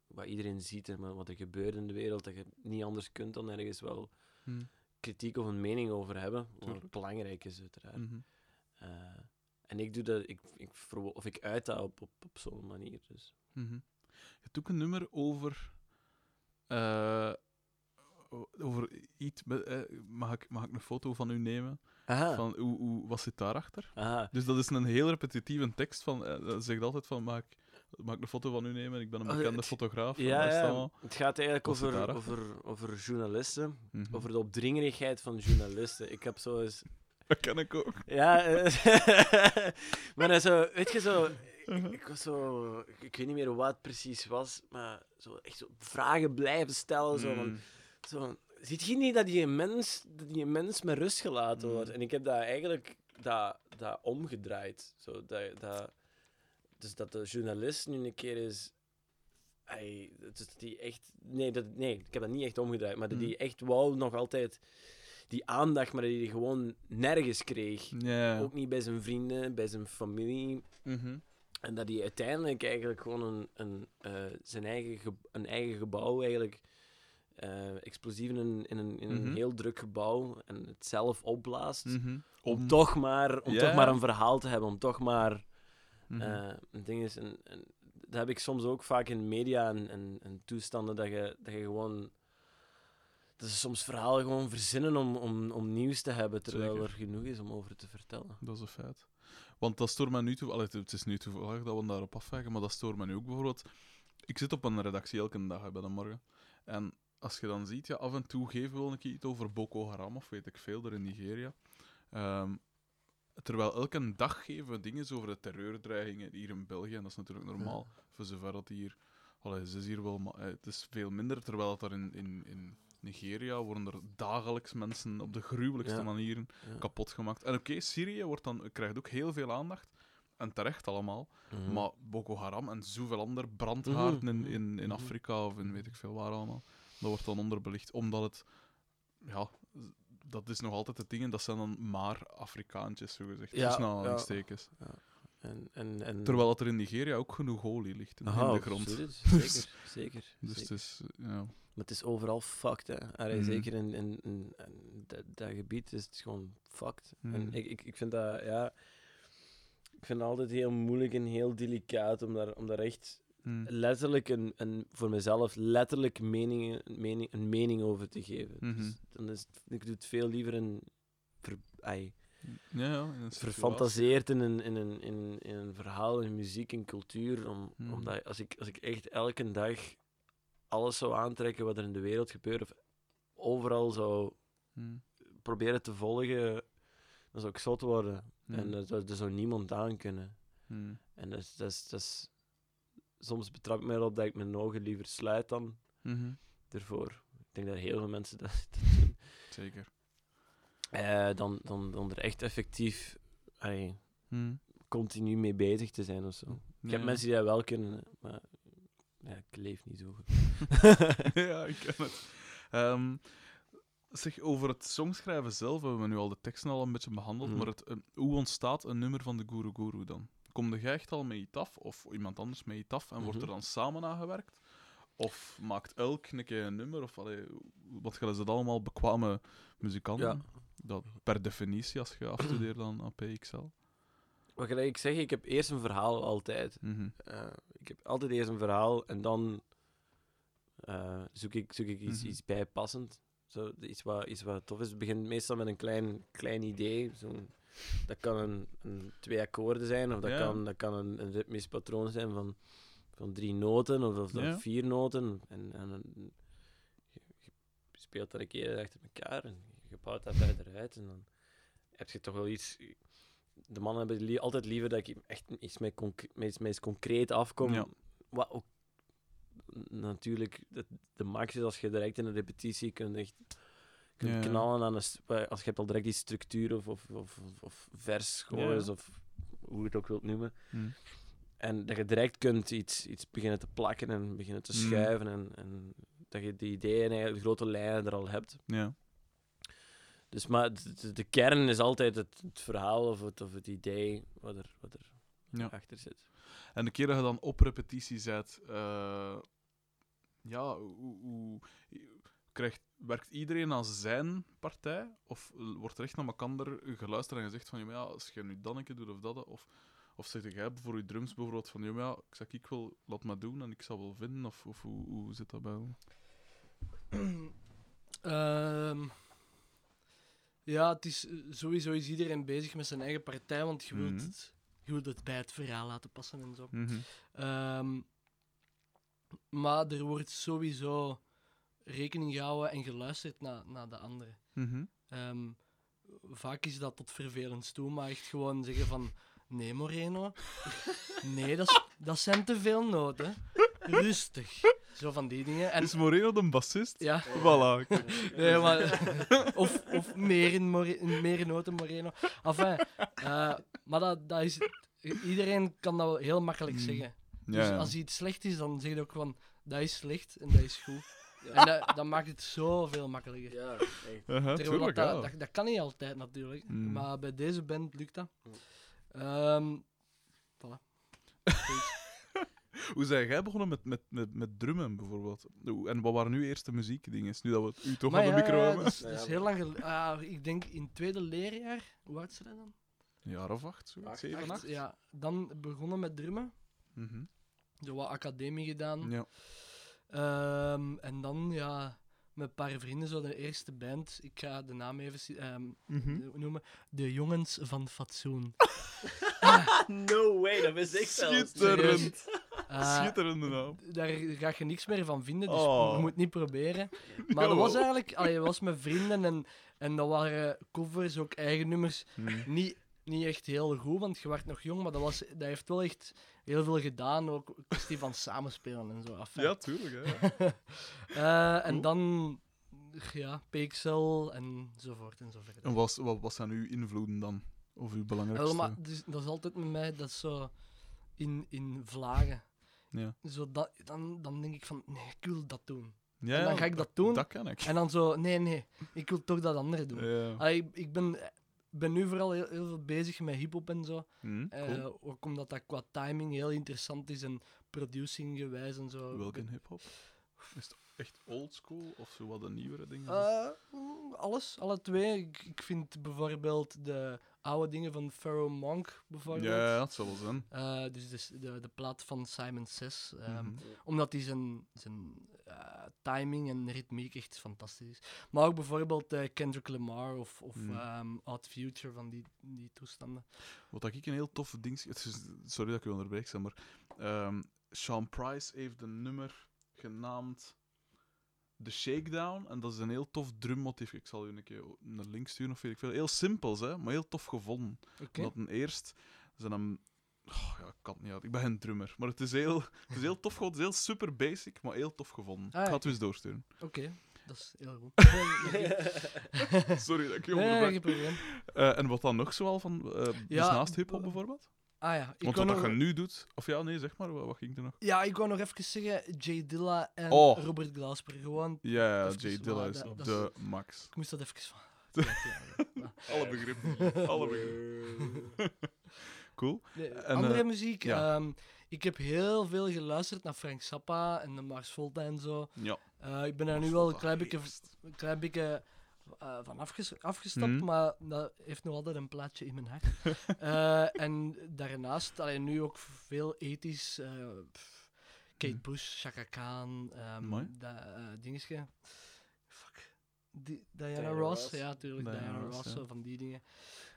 wat iedereen ziet en wat er gebeurt in de wereld, dat je niet anders kunt dan ergens wel Hm. kritiek of een mening over hebben. Wat belangrijk is, uiteraard. Mhm. Eh, en ik doe dat, ik, ik, of ik uit dat op, op, op zo'n manier. Dus. Mhm. Je hebt ook een nummer over. eh, over iets... eh, mag, ik, mag ik een foto van u nemen? Aha. Van, hoe, hoe, wat zit daarachter? Aha. Dus dat is een heel repetitieve tekst van... eh, dat zegt altijd van, mag ik, mag ik een foto van u nemen? Ik ben een Oh, bekende fotograaf. Ja, ja. Het gaat eigenlijk over, over, over journalisten. Mhm. Over de opdringerigheid van journalisten. Ik heb zo eens... Dat ken ik ook. Ja, eh, maar dan zo, weet je zo... Ik, ik was zo... Ik, weet niet meer wat het precies was, maar zo echt zo vragen blijven stellen. Zo, van, Mm. zo, ziet je niet dat die een mens, dat die een mens met rust gelaten Mm. wordt? En ik heb dat eigenlijk dat, dat omgedraaid. Zo, dat, dat, dus dat de journalist nu een keer is... Hij, dat die echt... Nee, dat, nee, ik heb dat niet echt omgedraaid. Maar dat die echt wou nog altijd die aandacht, maar hij die gewoon nergens kreeg. Ook niet bij zijn vrienden, bij zijn familie. Mhm. En dat hij uiteindelijk eigenlijk gewoon een, een, eh, zijn eigen, ge- een eigen gebouw, eigenlijk eh, explosief in een, in een, in een Mhm. heel druk gebouw, en het zelf opblaast. Mhm. Om, toch maar, om toch maar een verhaal te hebben, om toch maar Mhm. eh, een ding is. En, en dat heb ik soms ook vaak in media en, en, en toestanden, dat je, dat je gewoon. Dat ze soms verhalen gewoon verzinnen om, om, om nieuws te hebben, terwijl Zeker. er genoeg is om over te vertellen. Dat is een feit. Want dat stoort mij nu toe. Allee, het is nu toevallig dat we daarop afwijken, maar dat stoort mij nu ook bijvoorbeeld. Ik zit op een redactie elke dag bij de morgen. En als je dan ziet, ja, af en toe geven we wel een keer iets over Boko Haram of weet ik veel, er in Nigeria. Ehm, terwijl elke dag geven we dingen over de terreurdreigingen hier in België. En dat is natuurlijk normaal, voor zover dat hier. Allee, ze is hier wel, maar het is veel minder. Terwijl dat er in, in, in Nigeria worden er dagelijks mensen op de gruwelijkste Ja. manieren Ja. kapot gemaakt. En oké, Syrië wordt dan, krijgt ook heel veel aandacht. En terecht allemaal. Mhm. Maar Boko Haram en zoveel andere brandhaarden in, Mhm. in, in Mhm. Afrika of in weet ik veel waar allemaal. Dat wordt dan onderbelicht. Omdat het... Ja, dat is nog altijd het ding. En dat zijn dan maar Afrikaantjes, zogezegd. Ja, tussen ja. aanhalingstekens. En, en, en... Terwijl dat er in Nigeria ook genoeg olie ligt in, Aha, de grond. absoluut. Zeker, zeker. Dus het is... Ja. Maar het is overal fucked, hè. Allee, Mhm. Zeker in, in, in, in dat, dat gebied is het gewoon fucked. En Mhm. ik, ik, ik vind dat, ja... Ik vind het altijd heel moeilijk en heel delicaat om daar, om daar echt Hm. letterlijk een, een, voor mezelf letterlijk meningen, een, mening, een mening over te geven. Mhm. Dus dan is het- ik doe het veel liever in... Ver, ai, Ja, ja. in een verfantaseerd in een, in, een, in, in een verhaal, in muziek, in cultuur. Om, Mhm. Omdat als ik, als ik echt elke dag alles zou aantrekken wat er in de wereld gebeurt, of overal zou Hm. proberen te volgen, dan zou ik zot worden. En dat, dat, zou niemand aan kunnen. En dat is, dat is, dat is, soms betrap ik me erop dat ik mijn ogen liever sluit dan Mhm. ervoor. Ik denk dat heel veel mensen dat, dat doen. Zeker. Eh, dan, dan, dan er echt effectief allee, Hm. continu mee bezig te zijn of zo. Ik heb mensen die dat wel kunnen, maar ja, ik leef niet zo goed. ja, ik ken het. Ehm, zeg, over het songschrijven zelf hebben we nu al de teksten al een beetje behandeld, Mhm. maar het, eh, hoe ontstaat een nummer van de Guru Guru dan? Kom je echt al met iets af, of iemand anders met iets af, en wordt er Mhm. dan samen aan gewerkt? Of maakt elk een keer een nummer? Of, allee, wat gaan ze dat allemaal bekwame muzikanten? Ja. Dat per definitie, als je afstudeert aan APXL. Wat gelijk ik zeg, ik heb eerst een verhaal altijd. Mhm. Eh, ik heb altijd eerst een verhaal en dan eh, zoek, ik, zoek ik iets, Mhm. iets bijpassend. Zo, iets, wat, iets wat tof is. Het begint meestal met een klein, klein idee. Zo'n- dat kan een, een twee akkoorden zijn, of dat Ja. kan, dat kan een, een ritmisch patroon zijn van, van drie noten of, of Ja. vier noten. En, en je, je speelt dat een keer achter elkaar en je bouwt dat verder uit. En dan heb je toch wel iets. De mannen hebben li- altijd liever dat ik echt iets met, iets, met iets concreet afkom. Ja. Wat ook natuurlijk de, de max is als je direct in een repetitie kunt echt kunt Ja. knallen aan een, als je hebt al direct die structuur of, of, of, of, vers Ja. is, of hoe je het ook wilt noemen. Hm. En dat je direct kunt iets, iets beginnen te plakken en beginnen te Mm. schuiven. En, en dat je die ideeën en eigenlijk de grote lijnen er al hebt. Ja. Dus maar de, kern is altijd het, het verhaal of het, of het idee wat er, wat er Ja. achter zit. En de keer dat je dan op repetitie bent, eh, ja, hoe, hoe- krijgt, werkt iedereen aan zijn partij? Of wordt er echt naar elkaar geluisterd en gezegd van, ja, als je nu dan een keer doet of dat, of, of zeg jij voor je drums bijvoorbeeld van, ja, ik zeg, ik wil, laat maar doen en ik zal wel vinden, of, of hoe, hoe zit dat bij jou? Ehm, ja, het is, eh, sowieso is iedereen bezig met zijn eigen partij, want je wilt, Mhm. het, je wilt het bij het verhaal laten passen en zo. Mhm. Ehm, maar er wordt sowieso rekening gehouden en geluisterd naar, naar de anderen. Mhm. Ehm, vaak is dat tot vervelend toe, maar echt gewoon zeggen van... Nee, Moreno. Nee, dat, dat zijn te veel noten. Rustig. Zo van die dingen. En, Is Moreno de bassist? ja, Voilà. nee, maar... Of, of meer, in more, meer noten Moreno. Enfin, eh, maar dat, dat is... Iedereen kan dat heel makkelijk Mm. zeggen. Ja, Dus ja. als iets slecht is, dan zeg je ook van... Dat is slecht en dat is goed. En dat, dat maakt het zoveel makkelijker. Ja, echt. Aha, Terwijl tuurlijk, dat, ja. dat, kan niet altijd natuurlijk. Mm. Maar bij deze band lukt dat. Mm. Ehm, voilà. Hoe zijn jij begonnen met, met, met, met drummen bijvoorbeeld? Hoe- En wat waren nu eerste muziekdingen? Nu dat we u toch Maar aan de ja, micro ja, hebben? dat is, Ja, dat is ja. heel lang geleden. Ah, ik denk in het tweede leerjaar. Hoe oud is dat dan? Een jaar of acht, zo? Acht. zeven, Acht, acht? Ja, dan begonnen met drummen. Mhm. Zo wat academie gedaan. Ja. Ehm, en dan ja, met een paar vrienden zo de eerste band. Ik ga de naam even ehm, Mhm. noemen. De Jongens van Fatsoen. No way, dat wist ik zelfs. Schitterend. Schitterende naam. daar ga je niks meer van vinden, dus Oh. je moet niet proberen. Maar dat was eigenlijk, allee, dat was met vrienden en, en dat waren covers, ook eigen nummers. Mhm. Niet, niet echt heel goed, want je werd nog jong, maar dat, was, dat heeft wel echt heel veel gedaan. Ook kwestie van samenspelen en zo. Enfin. Ja, tuurlijk. Hè. Eh, en dan, ja, Pixel enzovoort enzovoort. En was, wat, wat zijn uw invloeden dan? Of uw Wel, belangrijkste? maar dus, dat is altijd met mij, dat is zo in, in vlagen. Ja. Zo dat, dan, dan denk ik van, nee, ik wil dat doen. Ja, en dan ga ik dat doen. Dat kan ik. En dan zo, nee, nee, ik wil toch dat andere doen. Ja. Allee, ik, ik ben, ben nu vooral heel, heel veel bezig met hip-hop en zo. Mhm, Eh, ook omdat dat qua timing heel interessant is en producing gewijs en zo. Welke hip-hop? Is het echt oldschool of zo wat de nieuwere dingen? Eh, mm, alles, alle twee. Ik, ik vind bijvoorbeeld de oude dingen van Pharaoh Monk, bijvoorbeeld. ja, dat zal wel zijn. Eh, dus de, de, de plaat van Simon Says. ehm, Mhm. Omdat die zijn, zijn eh, timing en ritmiek echt fantastisch is. Maar ook bijvoorbeeld Kendrick Lamar of, of Mm. Odd Future van die, die toestanden. Wat ik een heel tof ding... Sorry dat ik u onderbreek, maar... ehm, Sean Price heeft een nummer genaamd The Shakedown. En dat is een heel tof drummotief. Ik zal u een keer een link sturen of weet ik veel. Heel simpel, hè, maar heel tof gevonden. Oké. Omdat een eerst zijn hem. Oh, ja, ik kan het niet uit. Ik ben geen drummer. Maar het is heel, het is heel tof gevonden. Het is heel super basic, maar heel tof gevonden. Ah, ik ga het eens doorsturen. Oké, dat is heel goed. Sorry dat ik je nee, geen probleem. Eh, en wat dan nog zoal van. eh dus naast hip-hop bijvoorbeeld? Ah ja, ik Want wat nog, je nu doet. Of ja, nee, zeg maar. Wat, wat ging er nog? ja, ik wou nog even zeggen, Jay Dilla en Oh. Robert Glasper. Gewoon, Ja, Jay Dilla is de max. ik moest dat even van... Alle begrippen. Alle begrippen. Cool. Nee, En, andere eh, muziek. ja. ehm, ik heb heel veel geluisterd naar Frank Zappa en de Mars Volta en zo. Ja. Eh, ik ben daar nu wel een klein beetje, een klein beetje eh, van afges- afgestapt, Mhm. maar dat heeft nog altijd een plaatsje in mijn hart. Eh, en daarnaast, allee, nu ook veel ethisch. eh, Kate Mhm. Bush, Chaka Khan, ehm Mooi. dat dingetje. Fuck. Di- Diana, Diana Ross. Ross. ja, natuurlijk. Diana Diana, Ross, Ross, ja. zo van die dingen.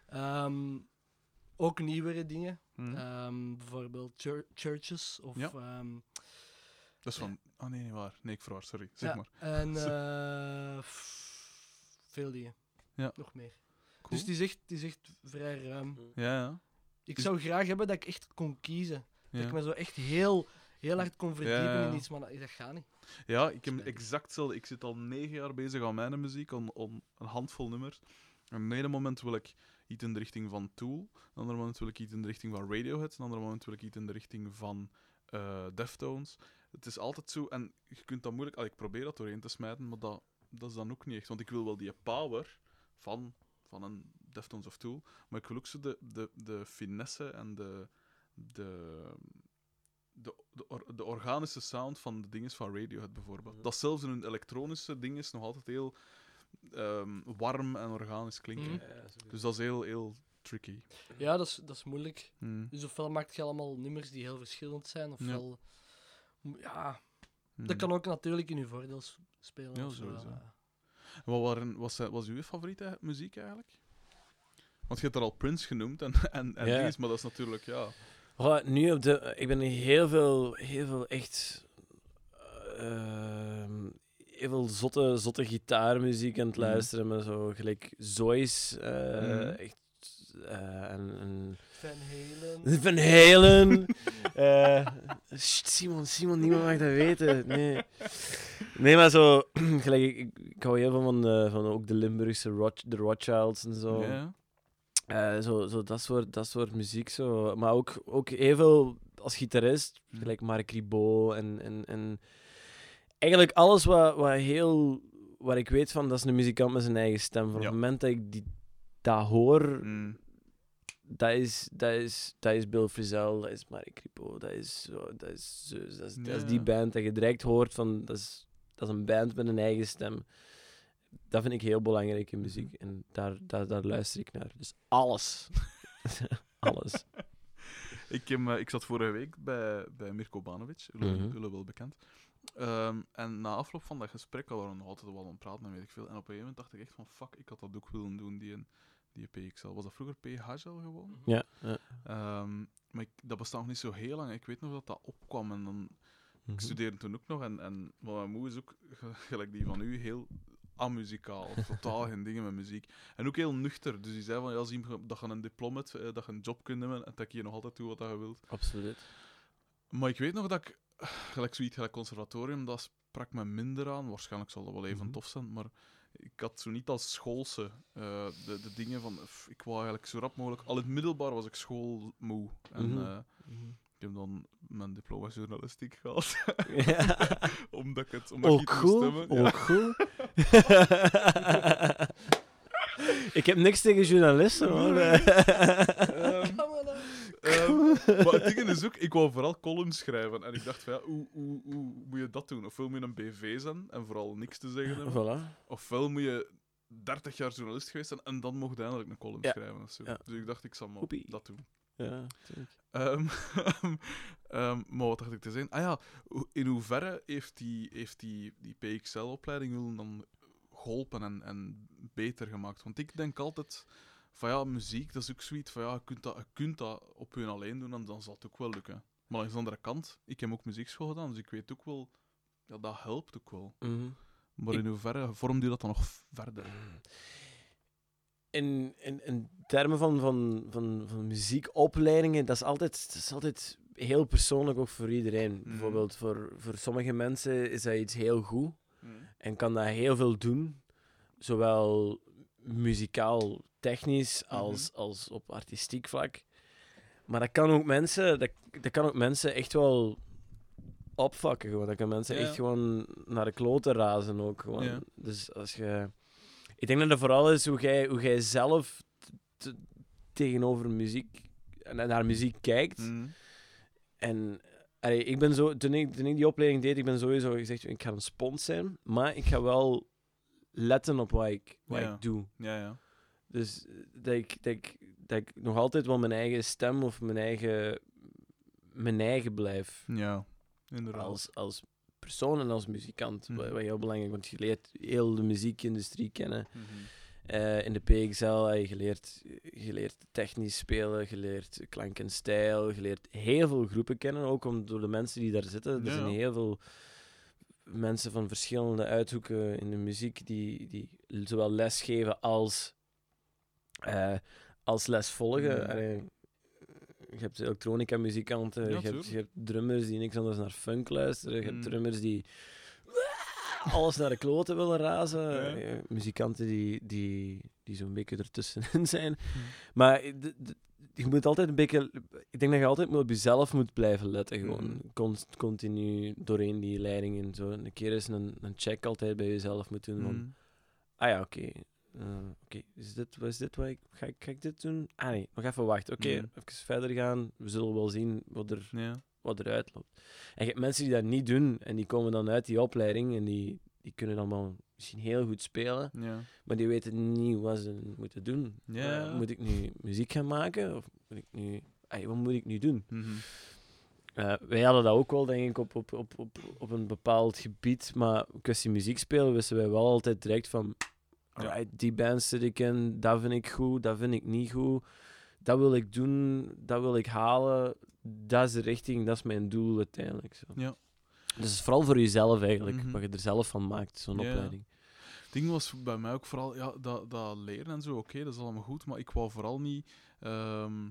Ehm, ook nieuwere dingen. Hm. Ehm, bijvoorbeeld chur- churches of. Ja. ehm, Dat is van. Oh nee, niet waar. Nee, ik verwaar, sorry. Zeg ja, maar. En eh, veel dingen. Ja. Nog meer. Cool. Dus het is, echt, het is echt vrij ruim. Ja, ja. Ik Dus- zou graag hebben dat ik echt kon kiezen. Dat ik me zo echt heel, heel hard kon verdiepen Ja, ja. in iets, maar dat, dat gaat niet. Ja, ik heb exact hetzelfde. Ik zit al negen jaar bezig aan mijn muziek, aan, aan een handvol nummers. En op het ene moment wil ik iets in de richting van Tool, op het andere moment wil ik iets in de richting van Radiohead, op het andere moment wil ik iets in de richting van eh, Deftones. Het is altijd zo, en je kunt dat moeilijk... al, ik probeer dat doorheen te smijten, maar dat, dat is dan ook niet echt. Want ik wil wel die power van, van een Deftones of Tool, maar ik wil ook zo de, de, de finesse en de... de de, de, or- de organische sound van de dingen van Radiohead bijvoorbeeld. Mhm. Dat zelfs in hun elektronische dingen nog altijd heel ehm, warm en organisch klinken. Mhm. Dus dat is heel, heel tricky. Ja, dat is, dat is moeilijk. Hmm. Dus ofwel maak je allemaal nummers die heel verschillend zijn, ofwel... Ja, Hmm. dat kan ook natuurlijk in je voordeel spelen. Ja, sowieso. eh. Wat waren, was, was uw favoriete muziek eigenlijk? Want je hebt er al Prince genoemd en, en, en Ja. maar dat is natuurlijk, ja... Oh, nu op de... Ik ben heel veel, heel veel echt... ehm, heel veel zotte, zotte gitaarmuziek aan het Mhm. luisteren, maar zo gelijk Zoi's. eh, Mhm. Echt... eh, en, en Van Halen. Van Halen. Eh, Simon, Simon, niemand mag dat weten. Nee, nee maar zo... gelijk, ik, ik, ik hou heel veel van, eh, van ook de Limburgse Roth, de Rothschilds en zo. Ja. Eh, zo, zo dat, soort, dat soort muziek. Zo. Maar ook, ook heel veel als gitarist, Mhm. gelijk Mark Ribot. En, en, en eigenlijk alles wat, wat heel. Waar ik weet van, dat is een muzikant met zijn eigen stem. Van Ja. het moment dat ik die, dat hoor, Mm. dat is, dat, is, dat is Bill Frisell, dat is Mark Ribot, dat is, zo, dat, is, zo- dat, is, dat is die band dat je direct hoort van, dat is, dat is een band met een eigen stem. Dat vind ik heel belangrijk in muziek en daar, daar, daar luister ik naar. Dus alles. alles. Ik, heb, eh, ik zat vorige week bij, bij Mirko Banovic, jullie, Mhm. wel bekend. Ehm, en na afloop van dat gesprek hadden we nog altijd wel aan het praten en weet ik veel. En op een gegeven moment dacht ik echt van, fuck, ik had dat ook willen doen, die, een- die PXL. Was dat vroeger PHL gewoon? Ja. ja. Ehm, maar ik, dat bestaat nog niet zo heel lang. Ik weet nog dat dat opkwam en dan... Mhm. Ik studeerde toen ook nog en, en mijn moe is ook, gelijk die van u, heel amuzikaal. Totaal geen dingen met muziek. En ook heel nuchter. Dus die zei van, ja, zie je dat je een diploma hebt, eh, dat je een job kunt nemen en dat je nog altijd doet wat dat je wilt. Absoluut. Maar ik weet nog dat ik, gelijk zoiets, gelijk conservatorium, dat sprak me minder aan. Waarschijnlijk zal dat wel even Mhm. tof zijn, maar ik had zo niet als schoolse eh, de, de dingen van, ik wou eigenlijk zo rap mogelijk, al in het middelbaar was ik schoolmoe. En Mhm. eh, ik heb dan mijn diploma journalistiek gehaald, Ja. omdat ik het, omdat ik Ook iets moest goed. stemmen. Ja. Ook goed. ik heb niks tegen journalisten, hoor. Ehm, me dat? Ehm, maar het ding is ook, ik wou vooral columns schrijven. En ik dacht van ja, hoe, hoe, hoe moet je dat doen? Ofwel moet je een BV zijn en vooral niks te zeggen hebben. voilà. Ofwel moet je 30 jaar journalist geweest zijn en dan mocht je eindelijk een column Ja. schrijven. Of zo. Ja. Dus ik dacht, ik zal maar dat doen. Ja, tuurlijk. Ehm, ehm, maar wat dacht ik te zeggen? Ah ja, in hoeverre heeft die, heeft die, die PXL-opleiding willen dan geholpen en, en beter gemaakt? Want ik denk altijd van ja, muziek, dat is ook zoiets van ja, je kunt dat, je kunt dat op je alleen doen en dan zal het ook wel lukken. Maar langs de andere kant, ik heb ook muziekschool gedaan, dus ik weet ook wel, ja, dat helpt ook wel. Mhm. Maar in hoeverre vormt u dat dan nog verder? In, in, in termen van, van, van, van muziekopleidingen, dat is, altijd, dat is altijd heel persoonlijk, ook voor iedereen. Mhm. Bijvoorbeeld voor, voor sommige mensen is dat iets heel goed Mm. en kan dat heel veel doen, zowel muzikaal, technisch als, als op artistiek vlak. Maar dat kan ook mensen, dat, dat kan ook mensen echt wel opvakken. Gewoon. Dat kan mensen Ja. echt gewoon naar de kloten razen ook. Gewoon. Ja. Dus als je... Ik denk dat het vooral is hoe jij, hoe jij zelf tegenover muziek en naar muziek kijkt. Mm. En allee, ik ben zo, toen, ik, toen ik die opleiding deed, ik ben sowieso gezegd, ik ga een spons zijn, maar ik ga wel letten op wat ik, wat Ja. ik doe. Ja, ja. Dus eh, dat ik, dat, ik, dat ik nog altijd wel mijn eigen stem of mijn eigen, mijn eigen blijf. Ja, inderdaad. Als, als persoon en als muzikant. Wat, Mhm. wat heel belangrijk want je leert heel de muziekindustrie kennen. Mhm. Eh, in de PXL heb je leert, je leert technisch spelen, je leert klank en stijl, je leert heel veel groepen kennen, ook om, door de mensen die daar zitten. Er Ja, zijn heel veel mensen van verschillende uithoeken in de muziek die, die zowel lesgeven als, eh, als les volgen. Mhm. Je hebt Ja, je, hebt, tuurlijk. je hebt drummers die niks anders naar funk luisteren, je hebt Mm. drummers die alles naar de kloten willen razen. Ja. Eh, muzikanten die, die, die zo'n beetje ertussenin zijn. Hmm. Maar je moet altijd een beetje... Ik denk dat je altijd op jezelf moet blijven letten. Gewoon Mhm. Const- continu doorheen die leiding en zo. Een keer eens een, een check altijd bij jezelf moeten doen. Van, Mm. ah ja, oké. Eh, oké, is dit, is dit wat ik... Ga, ik... ga ik dit doen? Ah nee, nog even wachten. Oké, Mhm. even verder gaan. We zullen wel zien wat er Ja. wat eruit loopt. En je hebt mensen die dat niet doen en die komen dan uit die opleiding en die, die kunnen dan wel misschien heel goed spelen, Ja. maar die weten niet wat ze moeten doen. Ja. Eh, moet ik nu muziek gaan maken of moet ik nu... Ay, wat moet ik nu doen? Mhm. Eh, wij hadden dat ook wel, denk ik, op, op, op, op, op een bepaald gebied. Maar kwestie muziek spelen wisten wij wel altijd direct van... Alright, die band zit ik in, dat vind ik goed, dat vind ik niet goed. Dat wil ik doen, dat wil ik halen. Dat is de richting, dat is mijn doel uiteindelijk. Zo. Ja. Dus het is vooral voor jezelf eigenlijk, Mhm. wat je er zelf van maakt, zo'n opleiding. Het ding was bij mij ook vooral, ja, dat, dat leren en zo, oké, dat is allemaal goed, maar ik wou vooral niet ehm,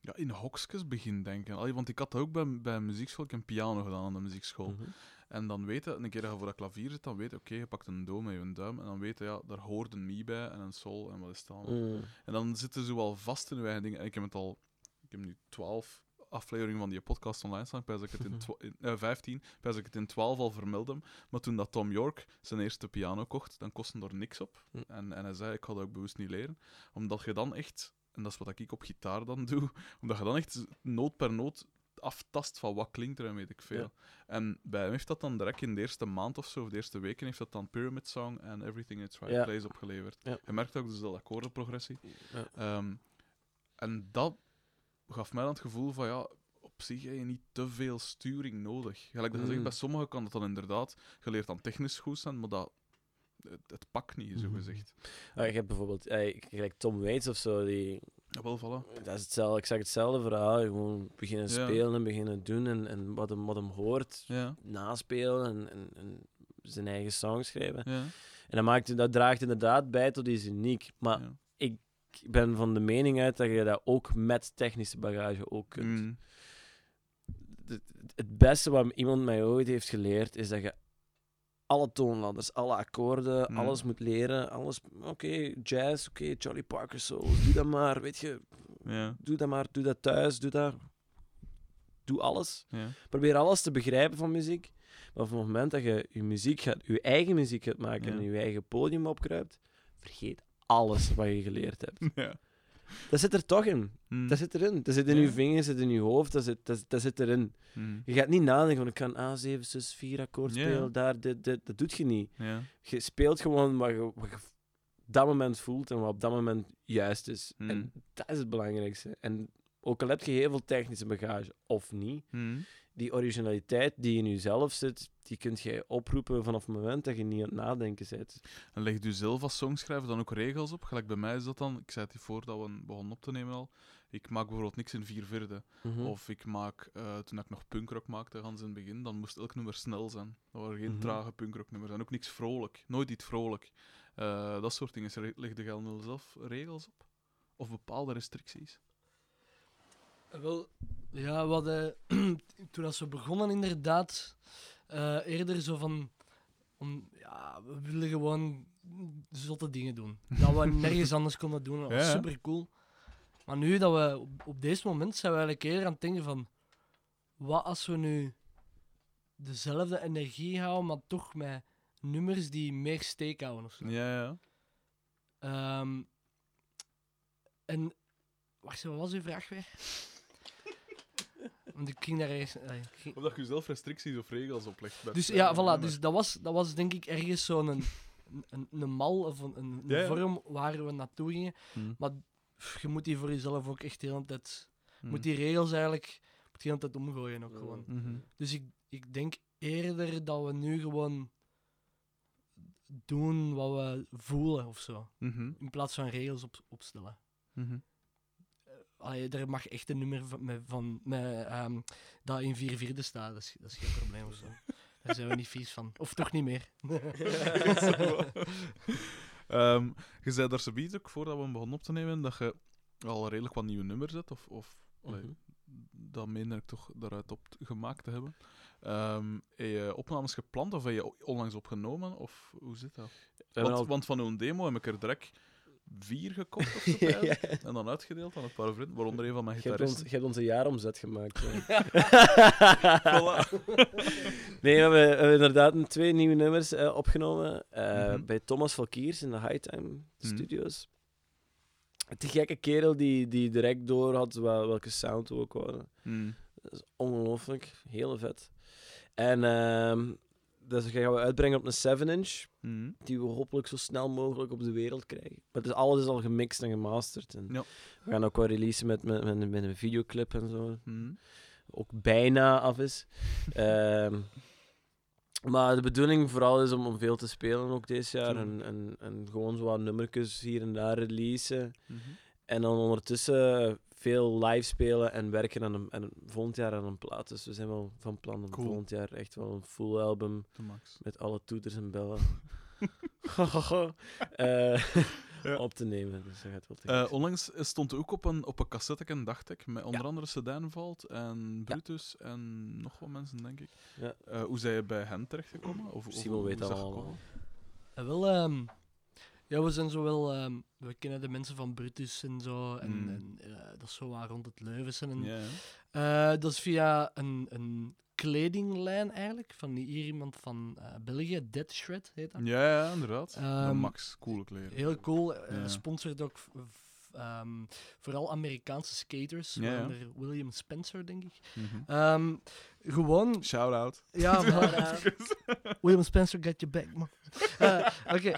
ja, in hokjes beginnen denken. Allee, want ik had ook bij, bij muziekschool, ik heb piano gedaan aan de muziekschool. Mhm. En dan weten, een keer dat je voor dat klavier zit, dan weet je, oké, je pakt een do met je duim, en dan weet je, ja, daar hoort een mi bij en een sol en wat is allemaal. Mm. En dan zitten ze wel vast in je eigen dingen. En ik heb het al, ik heb nu 12 afleveringen van die podcast online staan. Ik pijs ik het in, in eh, 15, ik pijs ik het in 12 al vermeldde. Maar toen dat Tom York zijn eerste piano kocht, dan kostte er niks op. Hm. En, en hij zei, ik ga dat ook bewust niet leren. Omdat je dan echt, en dat is wat ik op gitaar dan doe, omdat je dan echt noot per noot aftast van wat klinkt er en weet ik veel. Ja. En bij hem heeft dat dan direct in de eerste maand of zo, of de eerste weken, heeft dat dan Pyramid Song en Everything in its Right Ja. Place opgeleverd. Ja. Je merkt ook dus dat akkoordenprogressie. Ehm, en dat gaf mij dan het gevoel van ja, op zich heb je niet te veel sturing nodig. Gelijk dat je zegt, Mm. bij sommigen kan dat dan inderdaad, je leert dan technisch goed zijn, maar dat, het, het pakt niet, zo Mhm. gezegd. Ah, je hebt bijvoorbeeld, eh, gelijk Tom Waits of zo, die, Ja, wel, voilà. dat is hetzelfde, ik zeg hetzelfde verhaal. Gewoon beginnen Ja. spelen en beginnen doen en, en wat, hem, wat hem hoort, Ja, naspelen en, en, en zijn eigen song schrijven. ja, En dat, maakt, dat draagt inderdaad bij tot iets uniek. Maar ik ben van de mening uit dat je dat ook met technische bagage ook kunt. Mm, Het, het beste wat iemand mij ooit heeft geleerd, is dat je alle toonladders, alle akkoorden, Mm. alles moet leren. Alles, oké, jazz, oké, Charlie Parker solo, doe dat maar, weet je, doe dat maar, doe dat thuis, doe dat. Doe alles. Probeer alles te begrijpen van muziek. Maar op het moment dat je je muziek gaat, je eigen muziek gaat maken en je eigen podium opkruipt, vergeet alles wat je geleerd hebt. Dat zit er toch in. Mm, Dat zit erin. Dat zit in Ja. je vingers, dat zit in je hoofd, dat zit, dat, dat zit erin. mm, Je gaat niet nadenken van ik kan A7, 6, 4 akkoord spelen, daar, dit, dit. Dat doet je niet. Je speelt gewoon wat je, wat je op dat moment voelt en wat op dat moment juist is. Mm. En dat is het belangrijkste. En ook al heb je heel veel technische bagage, of niet, mm, die originaliteit die in jezelf zit, die kunt jij oproepen vanaf het moment dat je niet aan het nadenken bent. En legt u zelf als songschrijver dan ook regels op? Gelijk bij mij is dat dan, ik zei het hier voor dat we begonnen op te nemen al, ik maak bijvoorbeeld niks in vier vierde. Mhm. Of ik maak, eh, toen ik nog punkrock maakte, gans in het begin, dan moest elk nummer snel zijn. Dat waren geen Mhm. trage punkrocknummers. En ook niks vrolijk. Nooit iets vrolijk. Eh, dat soort dingen. Leg je zelf regels op? Of bepaalde restricties? Wel, ja, we hadden toen als we begonnen inderdaad eh, eerder zo van, om, ja, we willen gewoon zotte dingen doen. Dat we nergens anders konden doen. Dat was Ja. super cool. Maar nu dat we op, op deze moment zijn we eigenlijk eerder aan het denken van, wat als we nu dezelfde energie houden, maar toch met nummers die meer steek houden of zo. Ja, ja. Ehm, en, wacht, wat was uw vraag weer? Want ik ging daar ergens... eh, ik ging- Omdat je zelf restricties of regels oplegt. bij het Dus schrijven ja, voilà. Dus dat was, dat was denk ik ergens zo'n een, een, een mal of een, een Ja, ja. vorm waar we naartoe gingen. Hm, Maar pff, je moet die voor jezelf ook echt de hele tijd... hm. moet die regels eigenlijk moet de hele tijd omgooien ook gewoon. Mhm. Dus ik, ik denk eerder dat we nu gewoon doen wat we voelen of zo. Mhm. In plaats van regels op, opstellen. Mhm. Allee, er mag echt een nummer van, met, van met, ehm, dat in vier vierde staat. Dat is, dat is geen probleem of zo. Daar zijn we niet vies van. Of toch niet meer. Ehm, je zei daar zoiets ook, voordat we hem begonnen op te nemen, dat je al redelijk wat nieuwe nummers hebt. Of, of allee, Mhm. dat meen ik toch daaruit op gemaakt te hebben. Ehm heb je opnames gepland of heb je onlangs opgenomen? Of hoe zit dat? Want, al- want van uw demo heb ik er direct vier gekocht of zo. En dan uitgedeeld aan een paar vrienden, waaronder een van mijn Je hebt, ons, gitaristen. je hebt onze jaaromzet gemaakt. Voilà. nee, we hebben, we hebben inderdaad twee nieuwe nummers eh, opgenomen eh, Mhm. bij Thomas Valkiers in de Hightime Mhm. Studios. Die gekke kerel die, die direct door had wel, welke sound we ook hadden. Hm. Dat is ongelooflijk, heel vet. En ehm dat gaan we uitbrengen op een 7-inch, Hm. die we hopelijk zo snel mogelijk op de wereld krijgen. Maar dus alles is al gemixt en gemasterd. En Ja. We gaan ook wel releasen met, met, met, met een videoclip en zo. Hm. ook bijna af is. Ehm, maar de bedoeling vooral is om, om veel te spelen ook dit jaar. En, en, en gewoon zo wat nummertjes hier en daar releasen. Mhm. En dan ondertussen veel live spelen en werken aan een, aan een- volgend jaar aan een plaat. Dus we zijn wel van plan om Cool. volgend jaar echt wel een full album met alle toeters en bellen eh, Ja. op te nemen. Dus dat gaat wel te Eh, onlangs stond ook op een, op een cassette, dacht ik, met onder Ja. andere Sedanvalt en Brutus en nog wat mensen, denk ik. Ja. Eh, hoe zijn je bij hen terechtgekomen? Of, of Simon weet dat? En wel, ehm, ja, we zijn zo wel, ehm, we kennen de mensen van Brutus en zo. En, Mm. en dat is zo waar rond het Leuvense. En. Eh, dat is via een, een kledinglijn eigenlijk. Van hier iemand van eh, België, Dead Shred heet dat. ja, ja, inderdaad. de Ehm, max, coole kleren. Heel cool. eh Ja. Sponsort ook ehm, vooral Amerikaanse skaters. William Spencer, denk ik. Mhm. Gewoon, Shout-out. ja, maar, eh, William Spencer, get your back, man. Eh, Oké.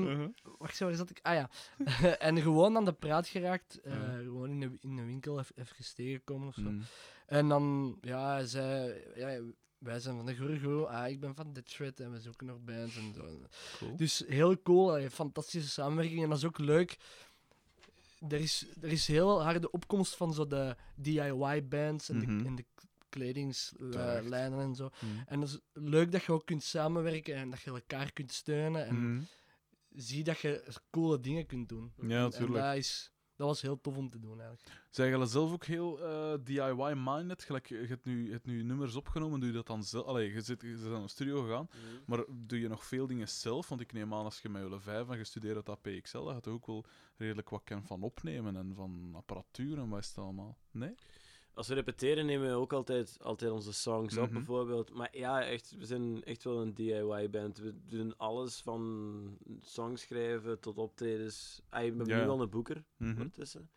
Mhm. wacht, zo, waar zat ik? Ah ja. en gewoon aan de praat geraakt. eh. Gewoon in de, in de winkel even, even tegengekomen of zo. Mhm. En dan, ja, zei, ja, wij zijn van de Gurgo, ah, ik ben van Shred en we zoeken nog bands en zo. Cool. Dus heel cool, fantastische samenwerking en dat is ook leuk. Er is, er is heel harde opkomst van zo de DIY-bands en, Mhm. de, en de Terecht. Kledingslijnen en zo. Mhm. En dat is leuk dat je ook kunt samenwerken en dat je elkaar kunt steunen en Mhm. zie dat je coole dingen kunt doen. Ja, En natuurlijk. dat, is, dat was heel tof om te doen eigenlijk. Zijn jullie zelf ook heel eh, DIY-minded? Gelijk, je hebt nu, je hebt nu nummers opgenomen, doe je dat dan zelf? Allee, je zit, je bent naar een studio gegaan, maar doe je nog veel dingen zelf? Want ik neem aan, als je met jullie vijf en gestudeerd hebt aan PXL, dat je ook wel redelijk wat kent van opnemen en van apparatuur en wat is het allemaal? Nee? Als we repeteren nemen we ook altijd, altijd onze songs op, Mhm. bijvoorbeeld. Maar ja, echt, we zijn echt wel een DIY-band. We doen alles van songs schrijven tot optredens. Ah, hebben Ja. nu wel een boeker Mhm. ondertussen.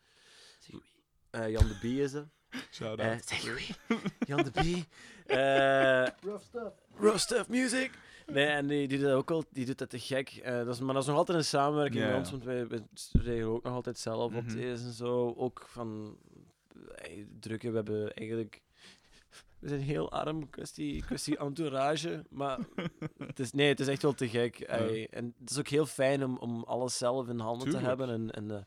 Eh, Jan de B is dat. Shout-out. Eh, zeg wie? Jan de B. Eh, Rough stuff. Rough Stuff Music. Nee, en die, die doet dat ook al, die doet dat te gek. Eh, dat is, maar dat is nog altijd een samenwerking ja. ons, want wij, wij regelen ook nog altijd zelf optredens en zo. Ook van drukken, we hebben eigenlijk... We zijn heel arm, kwestie, kwestie entourage, maar het is, nee, het is echt wel te gek. En het is ook heel fijn om, om alles zelf in handen Tuurlijk. te hebben en, en, eh,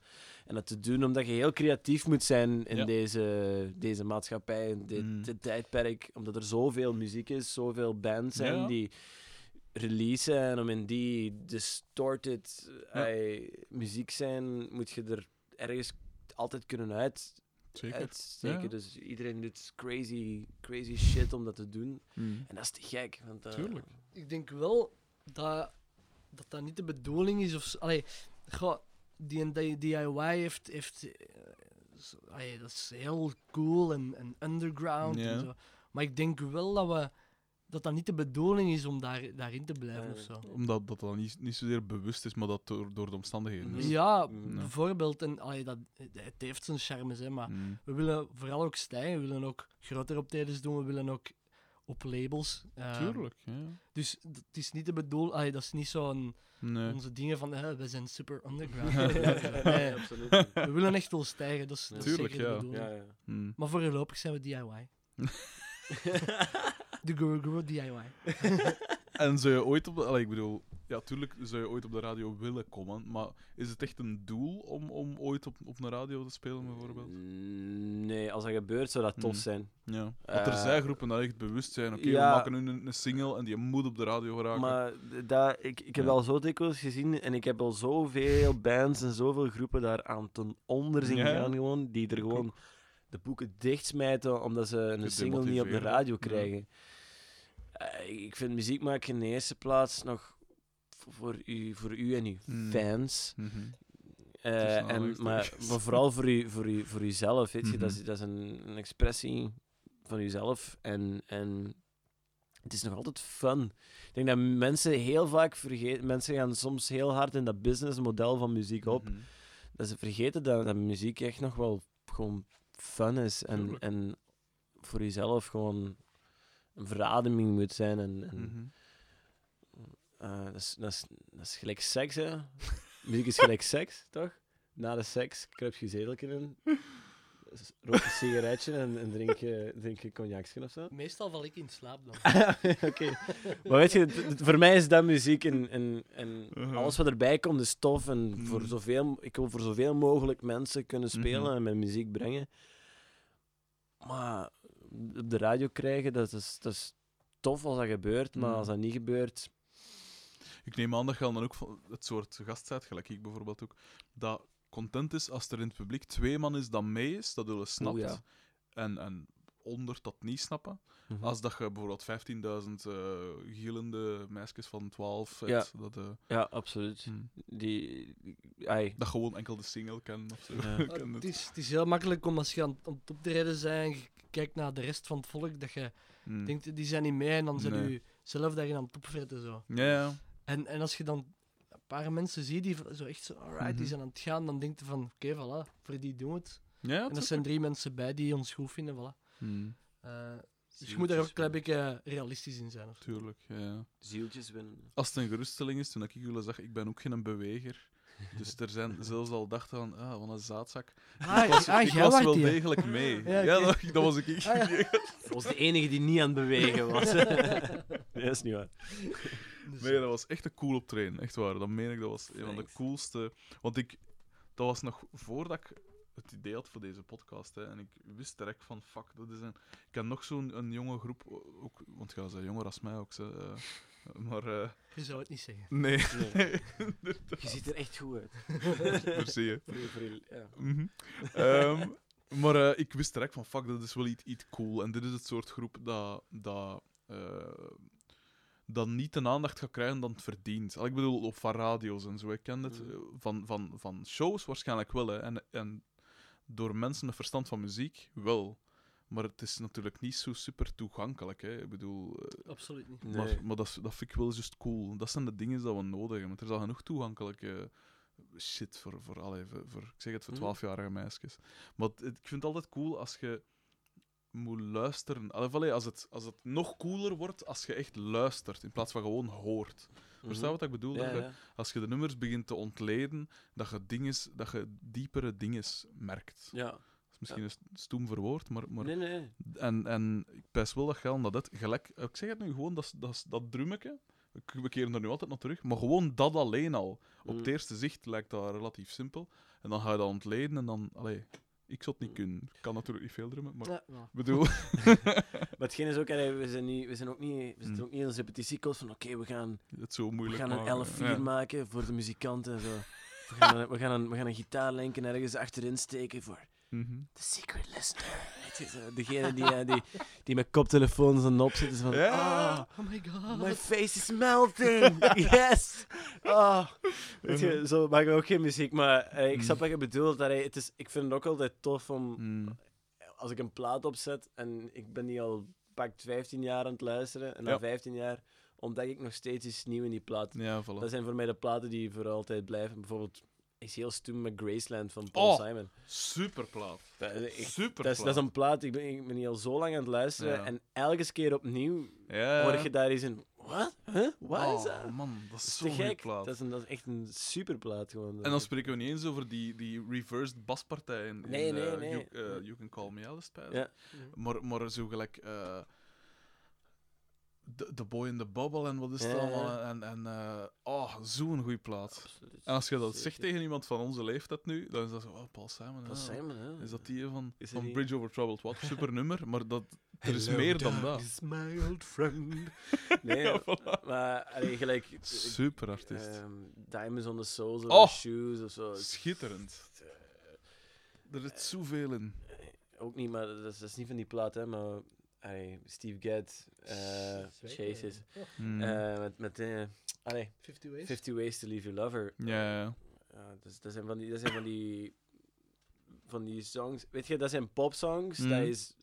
en dat te doen, omdat je heel creatief moet zijn in Ja. deze, deze maatschappij, in dit, Mm. dit tijdperk, omdat er zoveel muziek is, zoveel bands zijn Ja. die releasen en om in die distorted muziek zijn, moet je er ergens altijd kunnen uit, Zeker. uitsteken. Ja. Dus iedereen doet crazy, crazy shit om dat te doen. Mhm. En dat is te gek. Want, eh, Tuurlijk. Ik denk wel dat dat, dat niet de bedoeling is. Of, allee, goh, die een D- DIY heeft. heeft eh, allee, dat is heel cool en, en underground en zo. Maar ik denk wel dat we. Dat dat niet de bedoeling is om daar, daarin te blijven of zo. Omdat dat dan niet, niet zozeer bewust is, maar dat door, door de omstandigheden is. Ja, Mm. bijvoorbeeld. En, allee, dat, het heeft zijn charmes, hè, maar Mhm. we willen vooral ook stijgen. We willen ook grotere optredens doen. We willen ook op labels. ehm, Tuurlijk, ja. Dus het is niet de bedoeling. allee, Dat is niet zo'n Nee. onze dingen van hè, we zijn super underground. Ja, nee, absoluut. we willen echt wel stijgen, dat is, dat is Tuurlijk, zeker de ja. bedoeling. Ja, ja. Mhm. Maar voorlopig zijn we DIY. De Guru Guru DIY. En zou je ooit op de... allee, ik bedoel, ja, tuurlijk zou je ooit op de radio willen komen, maar is het echt een doel om, om ooit op, op een radio te spelen, bijvoorbeeld? Mm, Nee, als dat gebeurt zou dat tof Mm. zijn. Ja. Dat er Eh, zijn groepen dat echt bewust zijn, oké, ja. we maken nu een, een single en die moet op de radio geraken. Maar dat, ik, ik heb Ja. al zo dikwijls gezien en ik heb al zoveel bands en zoveel groepen daar aan ten onder zien ja. gaan, gewoon, die er gewoon de boeken dichtsmijten omdat ze een single niet op de radio krijgen. Eh, ik vind muziek maken in de eerste plaats nog voor u, voor u en uw Mm. fans. Mhm. Eh, en, maar, vooral voor, u, voor, u, voor uzelf, weet je. dat, Mhm. is, dat is een, een expressie van uzelf. En, en het is nog altijd fun. Ik denk dat mensen heel vaak vergeten... Mensen gaan soms heel hard in dat businessmodel van muziek op. Mhm. Dat ze vergeten dat, dat muziek echt nog wel gewoon fun is. En, Tuurlijk. en voor jezelf gewoon een verademing moet zijn. En, en Mhm. eh, dat, is, dat, is, dat is gelijk seks, hè? Muziek is gelijk seks, toch? Na de seks kruip je zedelken in. rook een sigaretje en, en drink, je, drink je cognacsje of zo. Meestal val ik in slaap dan. Oké. Maar weet je, voor mij is dat muziek en, en, en Uh-huh. alles wat erbij komt is tof. En voor Mm. zoveel, ik wil voor zoveel mogelijk mensen kunnen spelen Mhm. en mijn muziek brengen. Maar op de radio krijgen, dat is, dat is tof als dat gebeurt. Maar Mm. als dat niet gebeurt, Ik neem aan dat je dan ook het soort gast bent, gelijk ik bijvoorbeeld ook, dat content is als er in het publiek twee man is dat mee is, dat willen snapt, ja. en, en onder dat niet snappen. Mhm. Als dat je bijvoorbeeld 15.000 eh gillende meisjes van 12 hebt, Ja. dat, eh, Ja, absoluut. hm, Die, ai, dat gewoon enkel de single of zo. Ja. Ken het, het. is, het is heel makkelijk om als je aan, aan het optreden bent en je kijkt naar de rest van het volk, dat je Hm. denkt, die zijn niet mee en dan zijn Nee. je zelf daar aan het opfretten zo. Ja, ja. En, en als je dan een paar mensen ziet die zo echt zo, alright, die Mhm. zijn aan het gaan, dan denk je van, oké, voilà, voor die doen we het. Ja, En er dat zijn drie mensen bij die ons goed vinden, voilà. Hm, Eh, dus je moet daar ook een klein beetje realistisch in zijn. Of zo. Tuurlijk, ja, zieltjes winnen. Als het een geruststelling is, toen ik jullie zag, ik ben ook geen beweger. Dus er zijn zelfs al dachten van, ah, wat een zaadzak. Ah, ik was, ah, ik was wel degelijk mee. Ja, dat, dat was ik. Ah, ja. Dat was de enige die niet aan het bewegen was. nee, dat is niet waar. Dus, Nee, dat was echt een cool optreden. Echt waar. Dat meen ik, dat was een van de coolste. Want ik, dat was nog voordat ik het idee had voor deze podcast. Hè, en ik wist direct van, fuck, dat is een... Ik heb nog zo'n een jonge groep, ook, want ja, ze zijn jonger als mij ook. Ze, eh, maar eh, Je zou het niet zeggen. nee, Nee. Je ziet er echt goed uit. voor je- ja. Mhm. Ehm, maar eh, ik wist direct van, fuck, dat is wel iets, iets cool. En dit is het soort groep dat, dat, eh, dat niet de aandacht gaat krijgen dan het verdient. Al, Ik bedoel, op van radio's en zo. Ik ken het. Mhm. Van, van, van shows waarschijnlijk wel. Hè. En, en door mensen met verstand van muziek wel. Maar het is natuurlijk niet zo super toegankelijk. Hè. Ik bedoel, eh, Absoluut niet. Nee. maar, maar dat, dat vind ik wel juist cool. Dat zijn de dingen die we nodig hebben. Want er is al genoeg toegankelijke shit voor, voor, allee, voor, voor- ik zeg het, voor Mhm. 12-jarige meisjes. Maar het- ik vind het altijd cool als je moet luisteren. Allee, als, het, als het nog cooler wordt als je echt luistert in plaats van gewoon hoort. Verstaan wat ik bedoel? Mhm. Ja, Dat je- als je de nummers begint te ontleden, dat je, dinges, dat je diepere dingen merkt. ja. Dat is misschien een stoem verwoord, maar, maar Nee, nee. en, en ik pijs wel dat je dat het gelijk... Ik zeg het nu gewoon, dat, dat, dat drummetje. We keren er nu altijd naar terug. Maar gewoon dat alleen al. Op Mm. het eerste zicht lijkt dat relatief simpel. En dan ga je dat ontleden en dan... Allee, ik zou het niet Mm. kunnen. Ik kan natuurlijk niet veel drummen, maar... Ja, bedoel... Maar hetgeen is ook, we zijn, niet, we zijn ook niet, we zitten Mm. ook niet in een repetitiekoos van oké, we gaan, het zo we moeilijk gaan een maken. 11-4 Ja. maken voor de muzikanten en zo. We gaan, een, we, gaan een, we gaan een gitaarlenken ergens achterin steken voor Mhm. de secret listener. Degene die, eh, die, die met koptelefoons en op zitten. zo Van. "Ah, Oh my god. my face is melting. yes. Weet je, zo maken we ook geen muziek, maar eh, ik snap Mm. wat je bedoelt. Dat, het is, ik vind het ook altijd tof om, Mm. als ik een plaat opzet en ik ben die al pakt 15 jaar aan het luisteren en na Ja. 15 jaar ontdek ik nog steeds iets nieuws in die plaat. Ja, voilà. Dat zijn voor mij de platen die voor altijd blijven. Bijvoorbeeld, ik zie heel stoem met Graceland van Paul Oh. Simon. Super plaat. Dat is, Super dat, is, dat is een plaat, ik ben, ik ben hier al zo lang aan het luisteren Ja. en elke keer opnieuw Ja. hoor je daar eens in. Wat? Huh? Wat is Oh, dat? man, dat is Dat zo'n is gek. plaat. Dat is, een, dat is echt een superplaat gewoon. En dan spreken we niet eens over die, die reversed baspartij in, in, Nee, nee, eh, nee. You, eh, you Can Call Me Alice. Ja. Maar, maar zo gelijk... eh, The, The Boy in the Bubble en wat is het allemaal. En, en eh, oh, zo'n goede plaat. Absoluut. En als je dat Zeker. zegt tegen iemand van onze leeftijd nu, dan is dat zo, oh, Paul Simon. Paul ja. Simon, hè? Is dat die van, Is van die- Bridge Over Troubled Water? Super nummer, maar dat, er is Hello, meer dan dat. darkness, my old friend. Nee, Ja, voilà. maar allee, gelijk... ik- Super artiest. ehm, Diamonds on the Soles of Oh. the Shoes of zo. Schitterend. Er zit zoveel in. Ook niet, maar dat is, dat is niet van die plaat, hè, maar allee, Steve Gadd, eh. Chases, Hmm. eh, met, met eh, allee, 50 ways. 50 Ways to Leave Your Lover. ja. Ja, dat, zijn van die, dat zijn van die, van die songs. Weet je, dat zijn popsongs, Mhm. dat is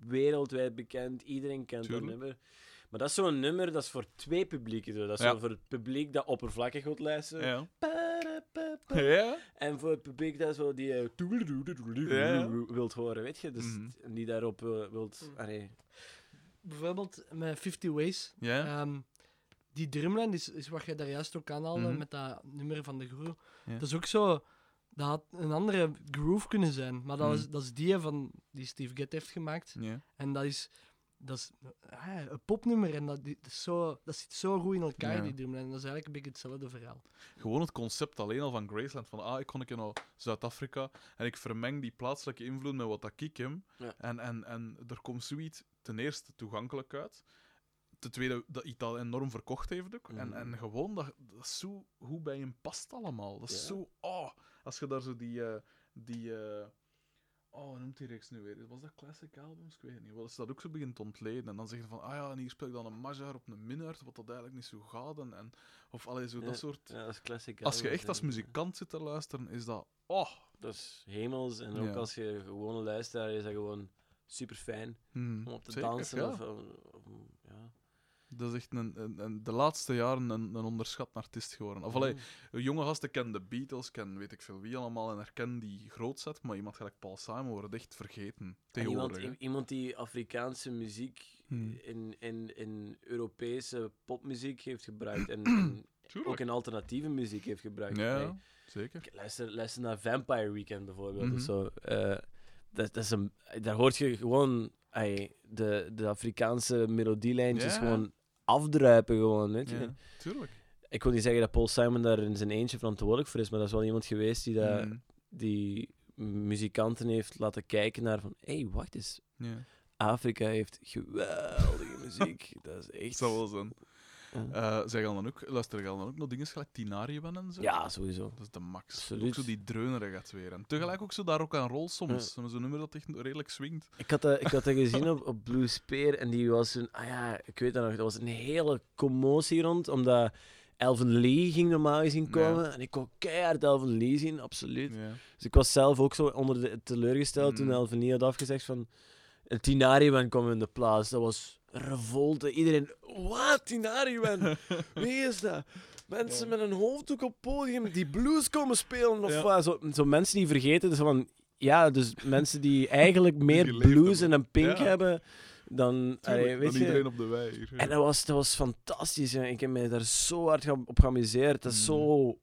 wereldwijd bekend, iedereen kent Tuurlijk. dat nummer. Maar dat is zo'n nummer, dat is voor twee publieken. Zo. Dat is Ja. zo voor het publiek dat oppervlakkig wil luisteren. Ja. Ja? En voor het publiek dat zo die eh, wilt horen, weet je? Dus Mhm. en die daarop eh, wilt... Mm. allee, Bijvoorbeeld met 50 ways. Ja? Ehm, die drumlijn is, is wat je daar juist ook aanhaalde Mhm. met dat nummer van de Guru. Ja. Dat is ook zo. dat had een andere groove kunnen zijn. Maar dat, Hmm. is, dat is die van, die Steve Gadd heeft gemaakt. Ja. En dat is, dat is ah, een popnummer en dat, dat, is zo, dat zit zo goed in elkaar, Ja. die drum. En dat is eigenlijk een beetje hetzelfde verhaal. Gewoon het concept alleen al van Graceland. Van, ah, ik kom ik naar Zuid-Afrika en ik vermeng die plaatselijke invloed met wat dat ik heb. Ja. En, en, en er komt zoiets ten eerste toegankelijk uit. Ten tweede, dat iets dat enorm verkocht heeft ook. En, Mhm. en gewoon, dat, dat is zo hoe bij hem past allemaal. Dat is Ja. zo, oh, als je daar zo die, eh, die eh, oh, hoe noemt die reeks nu weer? Was dat Classic Albums? Ik weet het niet. Wel, je dat ook zo begint te ontleden en dan zeg je van, ah ja, en hier speel ik dan een major op een minor, wat dat eigenlijk niet zo gaat. En, en, of allee, zo Ja. dat soort... Ja, dat. Als je echt als muzikant zit te luisteren, is dat. Oh! Dat is hemels. En ook Ja. als je gewone luisteraar is dat gewoon super fijn Hmm, om op te zeker, dansen. Of, ja. Dat is echt een, een, een- de laatste jaren een, een onderschat artiest geworden. Of allee, jonge gasten kennen de Beatles, kennen weet ik veel wie allemaal en herkennen die grootzet, maar iemand gelijk Paul Simon wordt echt vergeten iemand, i- iemand die Afrikaanse muziek Hmm. in, in, in Europese popmuziek heeft gebruikt. En, ook in alternatieve muziek heeft gebruikt. Ja, Hey, zeker. k- luister, luister naar Vampire Weekend bijvoorbeeld. Mhm. of zo. Eh, dat, dat is een, daar hoort je gewoon hey, de, de Afrikaanse melodielijntjes Ja. gewoon afdruipen. Gewoon, weet je. Ja, tuurlijk. Ik wil niet zeggen dat Paul Simon daar in zijn eentje verantwoordelijk voor is, maar dat is wel iemand geweest die, dat, Hmm, die muzikanten heeft laten kijken naar van hé, hey, wacht eens, ja. Afrika heeft geweldige muziek. Dat is echt... zal wel zijn. Ja. Eh zeg dan ook, luister je dan ook nog dingen gelijk Tinariwen en zo? Ja, sowieso. Dat is de max. Absoluut. Ook zo die dreuner gaat weer. En tegelijk ook zo daar ook aan rol soms. Zo'n nummer dat echt redelijk swingt. Ik had dat, ik had dat gezien op, op Blue Spear en die was een... Ah ja, ik weet dat nog. Er was een hele commotie rond, omdat Elvin Lee ging normaal gezien komen. En ik wou keihard Elvin Lee zien, absoluut. Ja. Dus ik was zelf ook zo onder de teleurgesteld toen Mm. Elvin Lee had afgezegd van... Een Tinariwen kwam in de plaats. Dat was revolte. Iedereen... Wat? Tinariwen? Wie is dat? Mensen met een hoofddoek op podium die blues komen spelen of Ja. wat? Zo, zo mensen die vergeten. Dus van, ja, dus mensen die eigenlijk meer blues en een pink Ja. hebben dan... Tuurlijk, allee, weet dan je, iedereen op de wei hier. en dat was, dat was fantastisch. hè. Ik heb me daar zo hard op geamuseerd. Dat is Mm. zo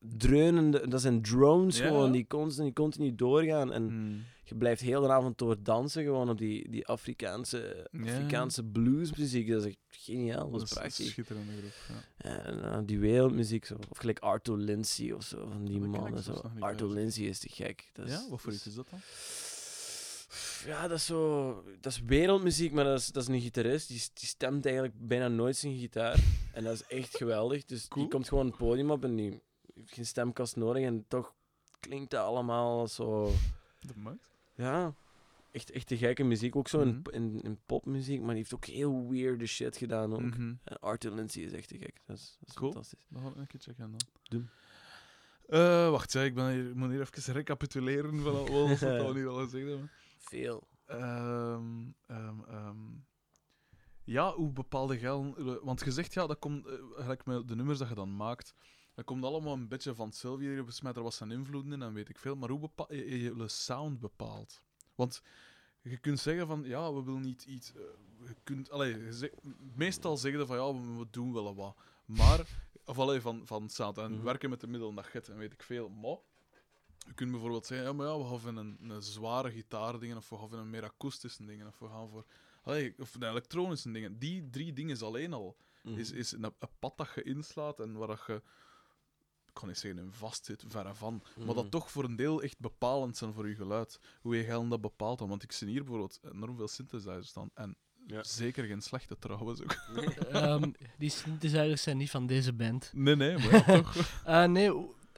dreunende... Dat zijn drones Ja. gewoon, die continu, continu doorgaan. En Hmm. Je blijft heel de avond door dansen gewoon op die, die Afrikaanse. Afrikaanse bluesmuziek. Dat is echt geniaal, dat is prachtig. schitterende groep. Ja. En eh, die wereldmuziek zo. Of gelijk Arto Lindsay of zo, van die Dat ik mannen. Zo. bij. Lindsay is te gek. Dat is, ja, wat voor iets is dat dan? Ja, dat is zo... Dat is wereldmuziek, maar dat is, dat is een gitarist. Die, die stemt eigenlijk bijna nooit zijn gitaar. En dat is echt geweldig. Dus Cool. die komt gewoon het podium op en die heeft geen stemkast nodig. En toch klinkt dat allemaal zo... De max? Ja, echt, echt te gekke muziek. Ook zo in, Mhm. in, in popmuziek, maar die heeft ook heel weirde shit gedaan ook. En Arthur Lindsay is echt te gek. Dat is, dat is Cool. fantastisch. Dat gaan we een keer checken dan. Eh, wacht, ja, ik, ben hier, ik moet hier even recapituleren van al wat we niet al gezegd hebben. Veel. Ehm, ehm, ehm. Ja, hoe bepaalde gelden... Want je zegt, ja, dat komt eh, gelijk met de nummers dat je dan maakt. Dat komt allemaal een beetje van Sylvie. hier besmet, Er was zijn invloed in en weet ik veel. Maar hoe bepaal je sound bepaalt? Want je kunt zeggen van, ja, we willen niet iets... eh, je kunt, allee, je meestal zeggen ze van, ja, we, we doen wel wat. Maar, of allee, van, van sound. En Mhm. werken met de middelen, dat get en weet ik veel. Maar... Je kunt bijvoorbeeld zeggen, ja, maar ja, we gaan voor een, een zware gitaardingen, of we gaan voor een meer akoestische dingen, of we gaan voor... Allee, of een elektronische dingen. Die drie dingen alleen al Mhm. is, is een, een pad dat je inslaat en waar dat je, ik kan niet zeggen in vast zit, verre van, maar Mhm. dat toch voor een deel echt bepalend zijn voor je geluid. Hoe je geld dat bepaalt dan. Want ik zie hier bijvoorbeeld enorm veel synthesizers staan. En Ja. zeker geen slechte trouwens ook. Ehm, die synthesizers zijn niet van deze band. Nee, nee, maar ja, toch. Eh, nee,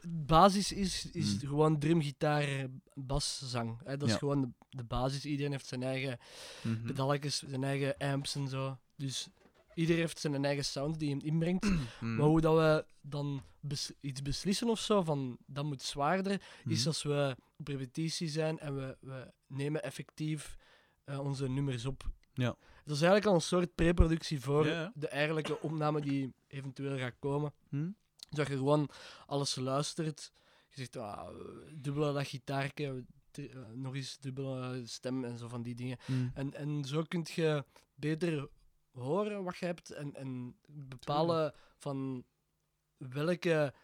basis is, is Hmm. gewoon drum, gitaar, bas, zang. Hè, dat is Ja. gewoon de, de basis. Iedereen heeft zijn eigen Mhm. pedalletjes, zijn eigen amps en zo. Dus iedereen heeft zijn eigen sound die hem inbrengt. Maar hoe dat we dan bes- iets beslissen of zo, van dat moet zwaarder, is Mhm. als we op repetitie zijn en we, we nemen effectief eh, onze nummers op. Ja. Dat is eigenlijk al een soort preproductie voor de eigenlijke opname die eventueel gaat komen. Mhm. Dat je gewoon alles luistert. Je zegt, ah, dubbele dat gitaarke, eh, nog eens dubbele stem en zo van die dingen. Mhm. En, en zo kun je beter horen wat je hebt en, en bepalen van welke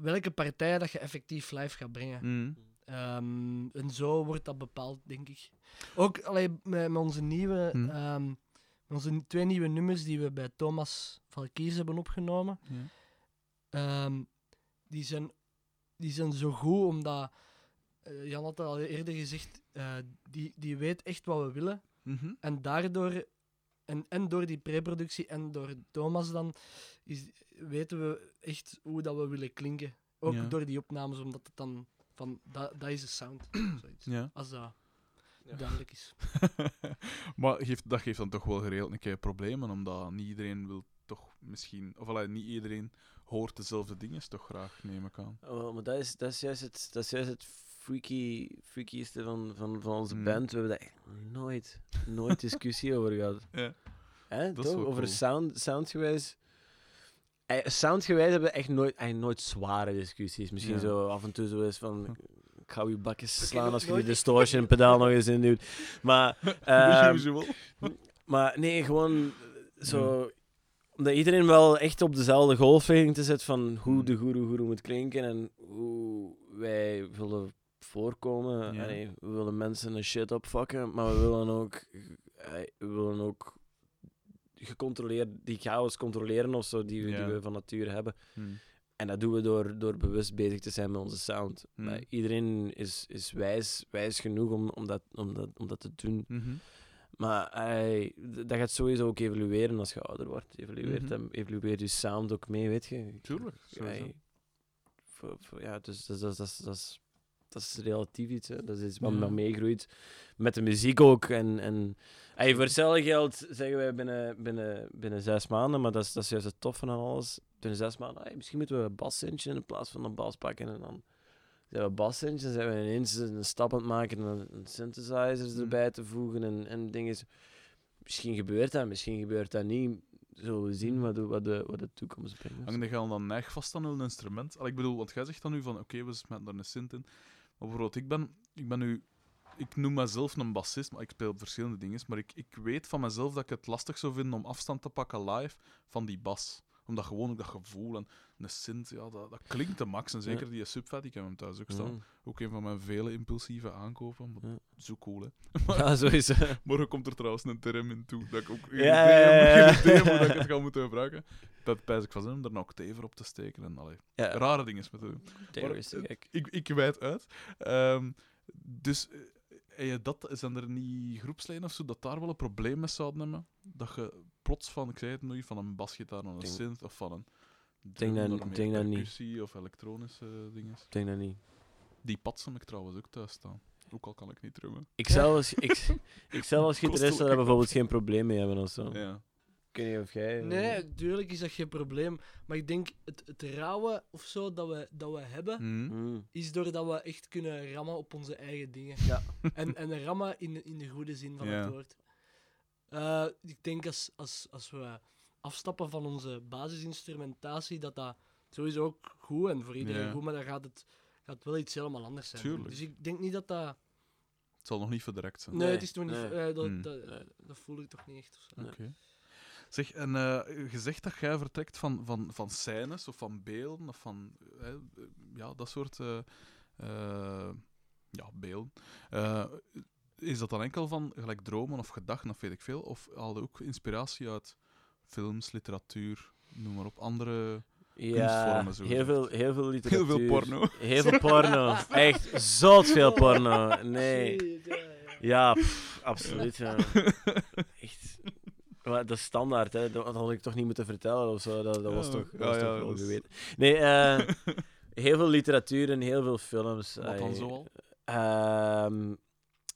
welke partijen dat je effectief live gaat brengen. Mm. Ehm, en zo wordt dat bepaald, denk ik. Ook allee, met, met onze nieuwe, Hm. ehm, met onze twee nieuwe nummers die we bij Thomas Valkies hebben opgenomen. Ehm, die, zijn, die zijn zo goed omdat, eh, Jan had het al eerder gezegd, eh, die, die weet echt wat we willen. Mhm. En daardoor, en, en door die preproductie en door Thomas dan, is, weten we echt hoe dat we willen klinken. Ook Ja. door die opnames, omdat het dan van, dat, dat is de sound. Zoiets. Ja. Als dat Ja. duidelijk is. maar geeft, dat geeft dan toch wel geregeld een keer problemen, omdat niet iedereen wil toch misschien... Of allee, niet iedereen hoort dezelfde dingen toch graag, neem ik aan. Oh, maar dat is, dat is juist het, dat is juist het freaky, freakieste van, van, van onze Mm. band. We hebben daar echt nooit, nooit discussie over gehad. Ja. Hè, toch? Over cool. sound, soundgewijs. Eh, Soundgewijs hebben we echt nooit, eigenlijk nooit zware discussies. Misschien Ja. zo af en toe zo eens van. Ik ga je bakjes slaan als je die distortion pedaal nog eens in doet. Maar, usual. maar nee, gewoon zo. Omdat iedereen wel echt op dezelfde golflengte te zit van hoe Hmm. de goeroe goeroe moet klinken en hoe wij willen voorkomen. Ja. Allee, we willen mensen een shit opfokken, maar we willen ook, eh, we willen ook gecontroleerd, die chaos controleren of zo, die, we- Ja. die we van nature hebben. Hmm. En dat doen we door, door bewust bezig te zijn met onze sound. Hmm. Maar iedereen is, is wijs, wijs genoeg om, om, dat, om, dat, om dat te doen. Mhm. Maar ey, dat gaat sowieso ook evolueren als je ouder wordt. Evolueert, hem- evolueert je sound ook mee, weet je. Tuurlijk, sowieso. Ey, voor- voor- ja, dus dat, dat, dat, is- dat, is, relatief iets. Hè. Dat is iets wat Ja. meegroeit. Met de muziek ook. En, en, ey, voor hetzelfde geld zeggen wij binnen, binnen, binnen zes maanden, maar dat is, dat is juist het toffe aan alles. Binnen zes maanden, misschien moeten we een bassintje in plaats van een bas pakken. En dan zijn we bassintje, dan zijn we ineens een stap aan het maken en synthesizers Mm. erbij te voegen en, en dingen. Misschien gebeurt dat, misschien gebeurt dat niet. Zullen we zien wat de, wat de, wat de toekomst brengt. Hang je dan neig vast aan een instrument? Al, ik bedoel, want jij zegt dan nu van, oké, we smeten daar een synth in. Maar bijvoorbeeld, ik ben, ik ben nu... Ik noem mezelf een bassist, maar ik speel verschillende dingen. Maar ik, ik weet van mezelf dat ik het lastig zou vinden om afstand te pakken live van die bas. Omdat gewoon ook dat gevoel en een synth, ja, dat, dat klinkt de max. En zeker die subfat, ik heb hem thuis ook staan. Ook een van mijn vele impulsieve aankopen. Maar. Zo cool, hè. Ja, sowieso. Morgen komt er trouwens een term in toe. Dat ik ook geen, Ja, idee, heb, hoe dat ik het ga moeten gebruiken. Dat pijs ik van zin om er een octave op te steken. En, allee, Ja, rare dingen met te doen. Maar, kijk. Ik, ik wijd uit. Ehm, dus eh, je dat, zijn er niet groepslijnen of zo dat daar wel een probleem mee zouden hebben? Dat je plots van, ik zei het nu, van een basgitaar naar een Denk- synth of van een denk drum dat- denk dat niet. of elektronische dingen. Ik denk dat niet. Die pads heb ik trouwens ook thuis staan. Ook al kan ik niet drummen. Ik zou als, ik, ik zou als gitarist daar bijvoorbeeld geen probleem mee hebben of zo. Ja. Ik weet niet of jij... Nee, tuurlijk is dat geen probleem. Maar ik denk, het, het rauwe of zo dat we, dat we hebben, Hm. Mm. is doordat we echt kunnen rammen op onze eigen dingen. Ja. En, en rammen in, in de goede zin van Ja. het woord. Eh, ik denk als, als, als we afstappen van onze basisinstrumentatie, dat dat sowieso ook goed en voor iedereen Ja. goed, maar dan gaat het, gaat wel iets helemaal anders zijn. Tuurlijk. Dus ik denk niet dat dat... Het zal nog niet verdrekt zijn. Nee, Nee, het is toch niet... nee. eh, dat, Hmm. dat, dat voel ik toch niet echt. of zo. Zeg, en eh je zegt dat jij vertrekt van, van, van scènes of van beelden of van eh, eh, ja, dat soort eh, eh, ja, beelden. Eh, is dat dan enkel van gelijk dromen of gedachten of weet ik veel? Of haal je ook inspiratie uit films, literatuur, noem maar op, andere... Ja, kunstvormen, zo heel veel, heel veel Heel literatuur. veel porno. Heel veel porno. Echt zot veel porno. Nee. Shit, ja, ja. Ja, pff, absoluut. Ja. Echt. Maar dat is standaard, hè. Dat had ik toch niet moeten vertellen of zo. Dat, dat was toch, ja, was toch wel is-. Nee, eh, heel veel literatuur en heel veel films. Wat dan Ai, zoal? ehm,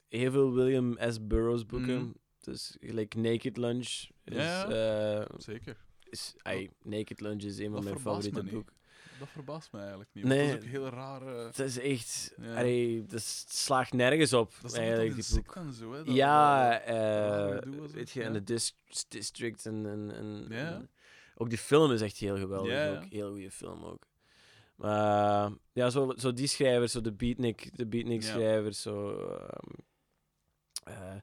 heel veel William S. Burroughs boeken. Mhm. Dus gelijk Naked Lunch is, Ja, eh, Zeker. is Naked Lunch is een van Dat mijn favoriete boeken. Dat verbaast me eigenlijk niet. Nee. Dat is ook heel raar... eh, Het is echt, Ja. allee, dat is- het slaagt nergens op. dat is eigenlijk, toch die boek. insect en zo, hè? dat- Ja, was weet je, en de dis district en, en, en, ook die film is echt heel geweldig. Ja, ja. Ook heel goede film ook. Maar ja, zo, zo die schrijvers, zo de beatnik, de beatnik schrijvers, zo. ehm, eh,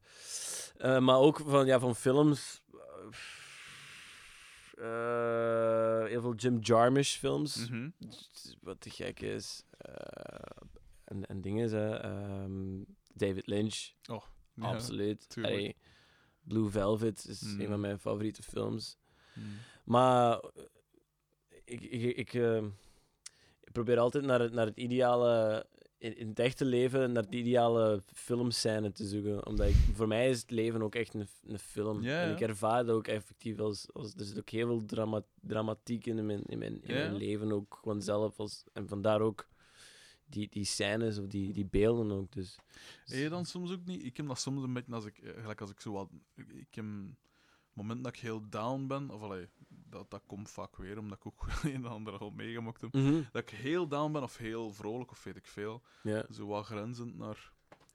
eh, maar ook van, ja, van films. Eh, heel veel Jim Jarmusch films. Mhm. Wat te gek is. Eh, en, en dingen, hè. ehm, David Lynch, Ja, absoluut. Blue Velvet is Mm. een van mijn favoriete films. mhm. Maar eh, ik, ik, ik, eh, ik probeer altijd naar het, naar het ideale, in, in het echte leven, naar de ideale filmscène te zoeken. Omdat ik, voor mij is het leven ook echt een, een film. Ja, En ik ervaar dat ook effectief als, als er zit ook heel veel drama, dramatiek in mijn, in mijn, in Ja. mijn leven ook gewoon zelf. Als, en vandaar ook die, die scènes of die, die beelden ook. Dus, Heb je dan soms ook niet? Ik heb dat soms een beetje als ik, eh, gelijk als ik zo wat. Ik ik heb moment dat ik heel down ben, of allee, dat, dat komt vaak weer, omdat ik ook een en ander al meegemaakt heb. Mhm. Dat ik heel down ben of heel vrolijk of weet ik veel. Zo wat grenzend naar.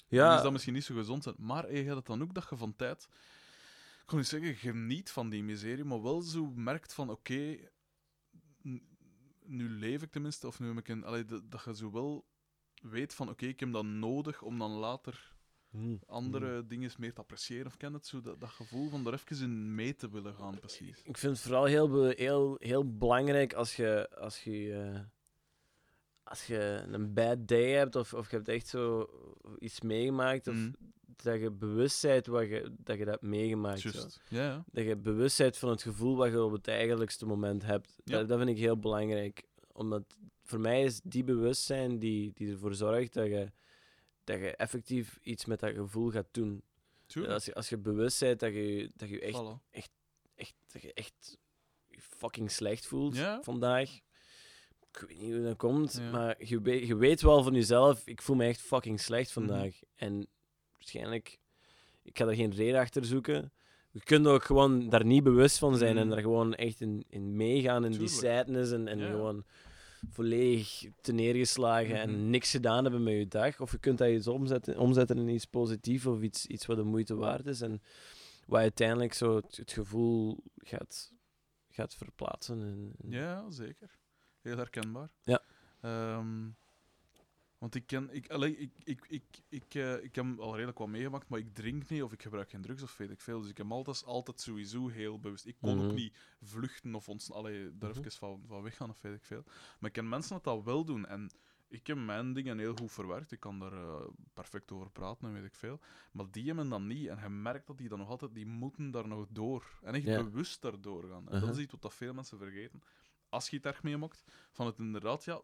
Ja, is dat misschien niet zo gezond zijn. Maar hey, je hebt het dan ook dat je van tijd. Ik kan niet zeggen, geniet van die miserie, maar wel zo merkt van oké. nu leef ik tenminste, of nu heb ik een. Allee, dat, dat je zo wel weet van oké, ik heb dat nodig om dan later Mhm. andere dingen meer te appreciëren. Of ken het zo, dat, dat gevoel van er even in mee te willen gaan, precies. Ik vind het vooral heel, heel, heel belangrijk als je, als je, eh, als je een bad day hebt of, of je hebt echt zo iets meegemaakt, of Mm. dat je bewust bent wat je, dat je dat hebt meegemaakt. zo. Ja, ja. Dat je bewust bent van het gevoel wat je op het eigenlijkste moment hebt. Ja. Dat, dat vind ik heel belangrijk. Omdat voor mij is die bewustzijn die, die ervoor zorgt dat je, dat je effectief iets met dat gevoel gaat doen. Tuurlijk. Als je, als je bewust bent dat je, dat je echt Voilà. echt, dat je echt fucking slecht voelt Ja. vandaag. Ik weet niet hoe dat komt, Ja. maar je weet, je weet wel van jezelf, ik voel me echt fucking slecht Mhm. vandaag. En waarschijnlijk, ik ga daar geen reden achter zoeken. Je kunt ook gewoon daar niet bewust van zijn en Mhm. daar gewoon echt in, in meegaan in die sadness en, en Ja. gewoon volledig te neergeslagen Mhm. en niks gedaan hebben met je dag. Of je kunt dat iets omzetten, omzetten in iets positiefs of iets, iets wat de moeite waard is. En wat uiteindelijk zo het, het gevoel gaat, gaat verplaatsen. En, en- Ja, zeker. Heel herkenbaar. Ja. Ehm, want ik ken, ik, allee, ik, ik, ik, ik, eh, ik heb al redelijk wat meegemaakt, maar ik drink niet of ik gebruik geen drugs of weet ik veel. Dus ik heb altijd, altijd sowieso heel bewust. Ik kon Mhm. ook niet vluchten of ons, allee, daar Mhm. even van, van weggaan of weet ik veel. Maar ik ken mensen dat dat wel doen. En ik heb mijn dingen heel goed verwerkt. Ik kan daar eh, perfect over praten en weet ik veel. Maar die hebben dat niet. En je merkt dat die dan nog altijd, die moeten daar nog door. En echt Ja. bewust daardoor gaan. En dat Uh-huh. is iets wat dat veel mensen vergeten. Als je het erg meemaakt, van het inderdaad, ja,